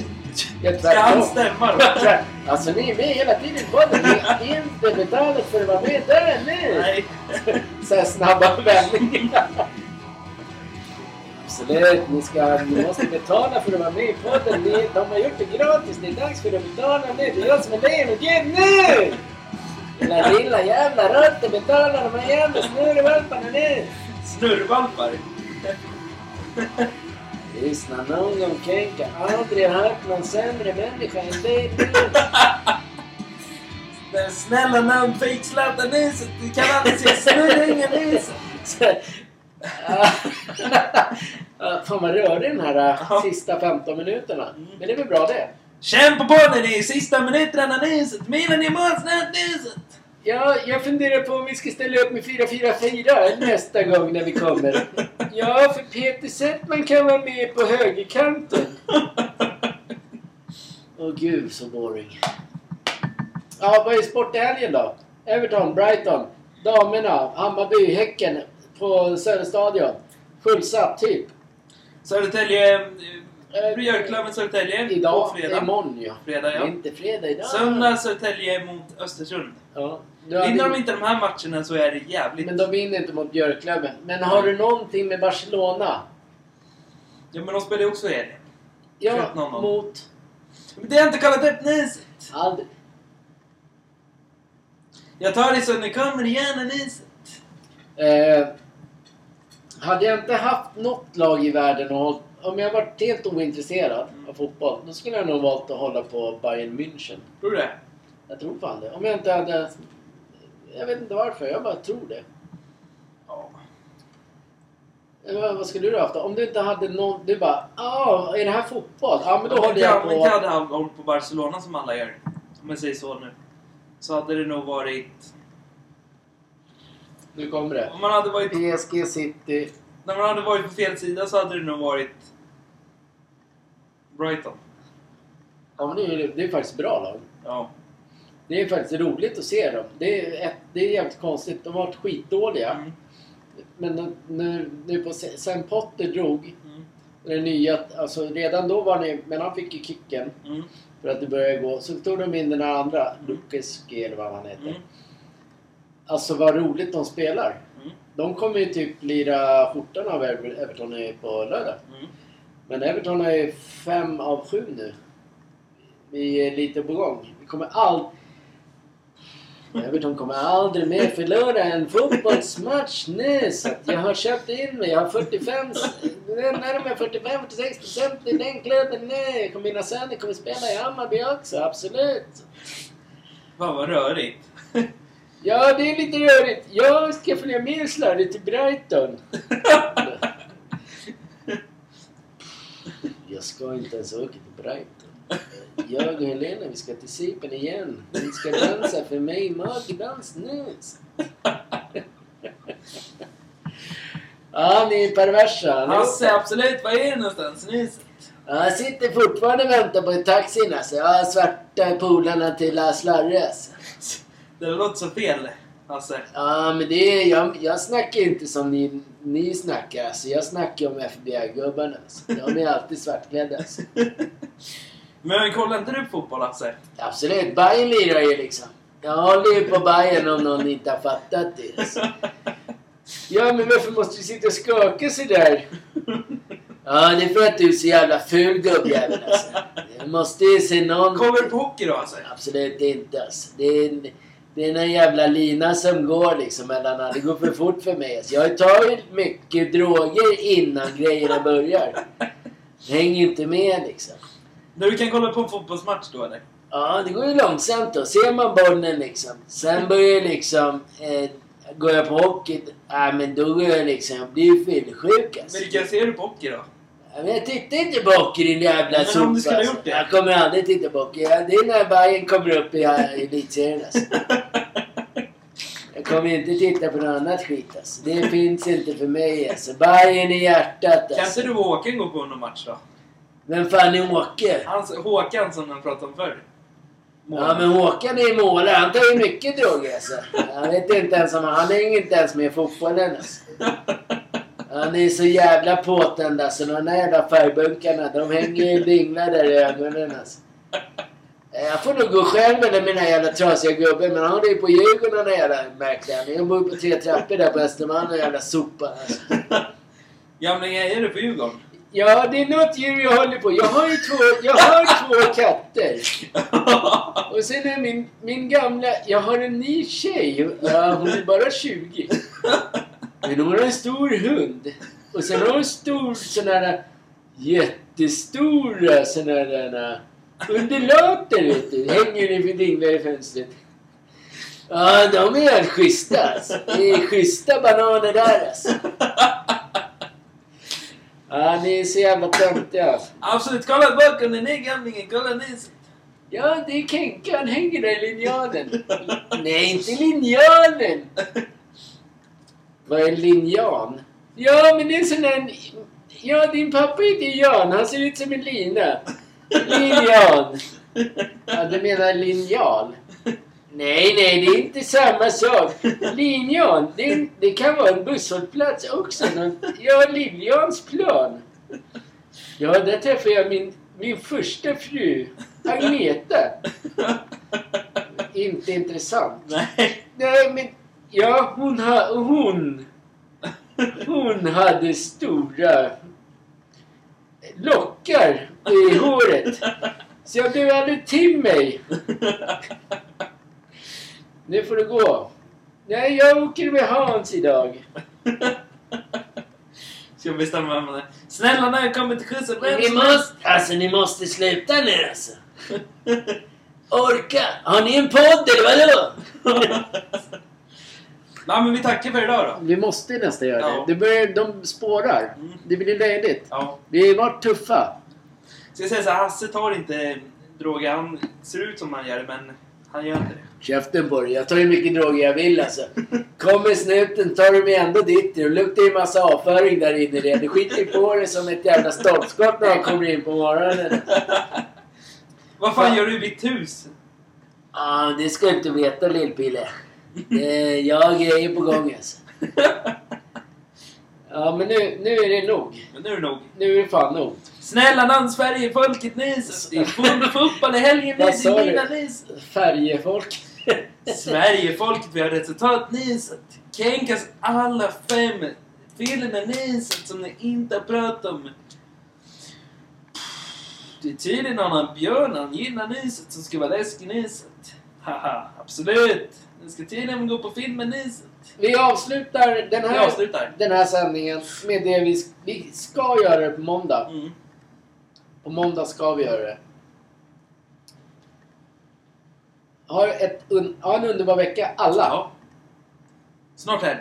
Jag Ska han stämma då? Alltså ni är med hela tiden i podden. Ni har inte betalat för att vara med där nu. Nej. Så här snabba vändningar. Absolut, ni, ska, ni måste betala för att vara med i podden. Ni, de har gjort det gratis. Det är dags för att betala nu. Det är jag som är Lejon och Gud nu! Lilla, lilla jävla råttor betalar de här jävla snurrevalparna nu. Snurrvalpar. Lyssna någon gång Kenka. Aldrig hört någon sämre människa än dig nu. Den snälla namn fake Zlatan Nyset. Du kan aldrig säga snurringen Fan vad rörig den här äh, Ja. sista 15 minuterna. Mm. Men det är väl bra det. Kämpa på den i sista minuterna Nyset. Milan i mål snart Nyset. Ja, jag funderar på om vi ska ställa upp med 4-4-4 nästa gång när vi kommer. Ja, för Peter Settman kan vara med på högerkanten. Åh gud, så boring. Ja, vad är sport i helgen då? Everton, Brighton, damerna, Hammarby, Häcken på Söderstadion. Fullsatt, typ. Södertälje... eh, Björklöven Södertälje. Idag, På fredag. imorgon ja. Fredag Det är ja. inte fredag idag. Söndag Södertälje mot Östersund. Ja. Vinner de inte de här matcherna så är det jävligt... Men de vinner inte mot Björklöven. Men har du någonting med Barcelona? Ja men de spelar ju också er. Ja, 21-0. mot... Men det jag inte kollat upp Nyset. Aldrig. Jag tar det så ni kommer igen Nyset. Eh, hade jag inte haft något lag i världen och hållit, om jag varit helt ointresserad av fotboll, då skulle jag nog valt att hålla på Bayern München. Tror du det? Jag tror fan det. Om jag inte hade Jag vet inte varför, jag bara tror det. Ja. Eller vad- skulle du ha haft då? Om du inte hade någon... Du bara ah, är det här fotboll? Ja, men då håller jag Om inte på... hade hållit på Barcelona som alla gör, om jag säger så nu, så hade det nog varit... Nu kommer det. Om man hade varit, PSG City. när man hade varit på fel sida så hade det nog varit Brighton. Ja, men det är, det är faktiskt bra lag. Ja. Det är faktiskt roligt att se dem. Det är, ett, det är jävligt konstigt. De har varit skitdåliga. Mm. Men nu- nu, på, sen Potter drog, Mm. det nya, alltså redan då var det, men han fick ju kicken Mm. för att det började gå. Så tog de in den här andra, Lukaski eller vad han heter. Mm. Alltså vad roligt de spelar. Mm. De kommer ju typ lira skjortan av Ever- Everton på lördag. Mm. Men Everton är ju fem av sju nu. Vi är lite på gång. Vi kommer all... Everton kommer aldrig mer förlora en fotbollsmatch nu. Så jag har köpt in mig. Jag har 45... Närmare 45-46 procent i den klubben nu. Mina söner kommer spela i Hammarby också. Absolut. Fan vad rörigt. Ja, det är lite rörigt. Jag ska följa med Slarre till Brighton. Jag ska inte ens åka till Brighton. Jag och Helena, vi ska till Cypern igen. Vi ska dansa för mig magdans nu. Ja, ni är perversa. Hasse, absolut. Var är du någonstans? Ja, Jag sitter fortfarande och väntar på taxin alltså. Jag har svarta polarna till Slarre alltså. Det låter så fel, Hasse. Ja, men det är, jag, jag snackar inte som ni, ni snackar. Alltså, jag snackar om FBI-gubbarna. Alltså. De är alltid svartklädda. Alltså. Men kollar inte du på fotboll, Hasse? Absolut, Bayern lirar ju liksom. Jag håller ju på Bayern om någon inte har fattat det. Alltså. Ja, men varför måste du sitta och skaka sådär? Ja, det är för att du är så jävla ful gubbjävel alltså. Jag måste ju se någon... Kollar du på hockey då, Hasse? Absolut inte alltså. Det är, det är en jävla lina som går liksom mellan. Det går för fort för mig. Alltså. Jag tar ju mycket droger innan grejerna börjar. Hänger inte med liksom. Du kan kolla på en fotbollsmatch då, eller? Ja, det går ju långsamt då. Ser man bollen liksom. Sen börjar liksom... Eh, går jag på hockey, ja men då går jag liksom... Jag blir ju fyllsjuk alltså. Men vilka ser du på hockey då? Men jag tittar inte på hockey din jävla Men om du skulle ha alltså. gjort det? Jag kommer aldrig titta. Ja, Det är när Bayern kommer upp i i elitserien alltså. Jag kommer inte titta på något annat skit alltså. Det finns inte för mig alltså. Bayern i hjärtat Kan alltså. inte du och Håkan gå på någon match då? Vem fan är Åke? Hans, Håkan som han pratade om förr. Ja men Håkan är målare. Han tar ju mycket droger alltså. Jag vet inte ens om han hänger inte ens med i fotbollen alltså. Han är så jävla påtänd alltså. De där jävla färgbunkarna, de hänger ju dinglar där i ögonen alltså. Jag får nog gå själv med den här jävla trasiga gubben men han håller ju på Djurgården den jävla märkliga. Jag bor på tre trappor där på Östermalm och jävla sopa alltså. Gamlingar, är du på Djurgården? Ja, det är något djur jag håller på. Jag har ju två, jag har två katter. Och sen är min, min gamla... Jag har en ny tjej. Ja, hon är bara 20. Men hon har en stor hund. Och sen har hon en stor sån här... Jättestora såna där... Undulater vet du. Hänger i dinglar i fönstret. Ja, de är helt schyssta alltså. Det är schyssta bananer där alltså. Ja, ni är så jävla töntiga. Absolut, kolla bakom den är gamlingen. Kolla nu. Ja, det är Kenka. Han hänger där i linjalen. Nej, inte linjalen! Vad är linjan? Ja, men det är sån där... Ja, din pappa heter Jan. Han ser ut som en lina. Linjan. Ja, du menar linjal? Nej, nej, det är inte samma sak. Linjan, det, det kan vara en busshållplats också. Ja, Liljans plan. Ja, där träffade jag min, min första fru, Agneta. Inte intressant. Nej. Nej, men... Ja, hon ha, hon... Hon hade stora lockar i håret. Så jag blev aldrig till mig. Nu får du gå. Nej, jag åker med Hans idag. Ska jag bestämma är? Snälla när jag kommer till skjutsen. Ni måste, alltså ni måste sluta nu alltså. Orka! Har ni en podd eller vadå? Nej, men vi tackar för idag då. Vi måste nästan göra Ja. det. det börjar, de spårar. Mm. Det blir löjligt. Ja. Vi har varit tuffa. Ska jag säga så här, Hasse tar inte droger. Han ser ut som han gör det, men han gör inte det. Käften på dig. Jag tar hur mycket droger jag vill alltså. Kommer snuten tar du mig ändå dit. Det luktar ju massa avföring där inne redan. Du skiter på dig som ett jävla stolpskott när jag kommer in på morgonen. Vad fan gör du i mitt hus? Ah, det ska du inte veta lillpille. Jag grejer på gång alltså. Ja men nu, nu är det nog. Men nu är det nog. Nu är det fan nog. Snälla namn Sverige, folket nys! Det är full fotboll i helgen i mina du? nys! Färjefolk. Sverige, folket, vi har resultat nyset. Kenkas alla fem. Filmen nyset som ni inte har pratat om. Det är tydligen någon av björnen gillar nyset som ska vara läskig nyset. Haha, absolut. Ni ska tydligen gå på filmen nyset. Vi avslutar den Vi här, avslutar. den här sändningen med det vi, vi ska göra det på måndag. Mm. På måndag ska vi göra det. Ha, ett, un, ha en underbar vecka alla. Ja. Snart helg.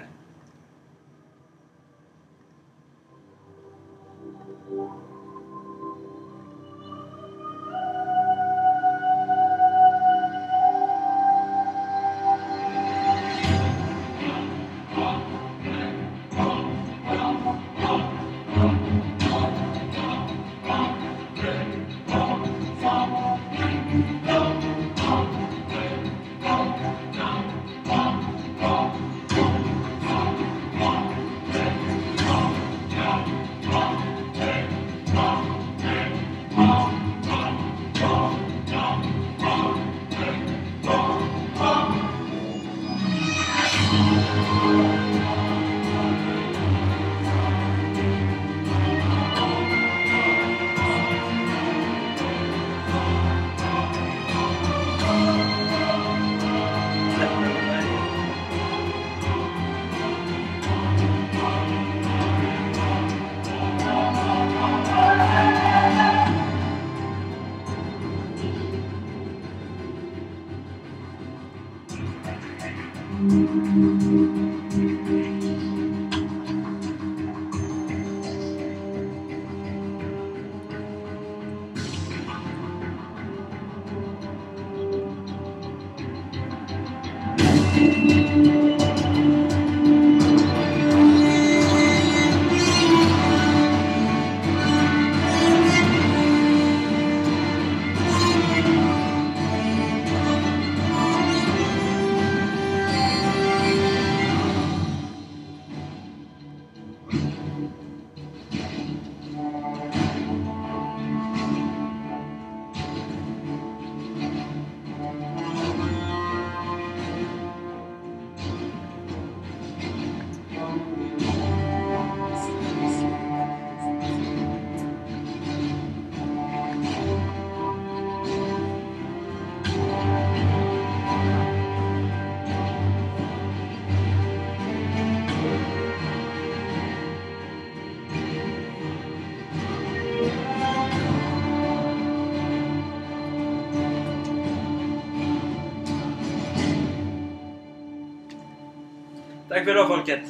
För idag folket.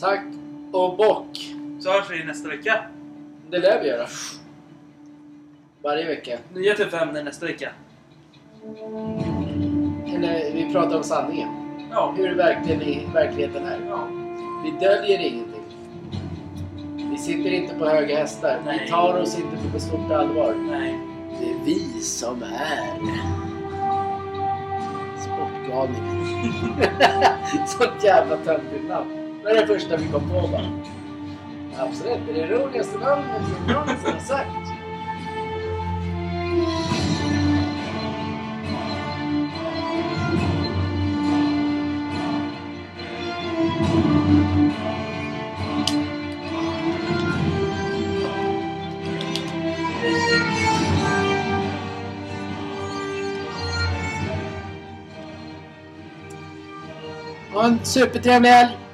Tack och bock. Så hörs vi nästa vecka. Det lär vi göra. Varje vecka. Nya TV5 nästa vecka. Eller vi pratar om sanningen. Ja. Hur verkligen i verkligheten är. ja. Vi döljer ingenting. Vi sitter inte på höga hästar. Nej. Vi tar oss inte på stort allvar. Nej. Det är vi som är Sportgalningen. Sånt jävla töntigt namn. Det är det första vi kom på bara. Absolut, det är det roligaste namnet som någonsin har sagt. Ha en supertrevlig helg!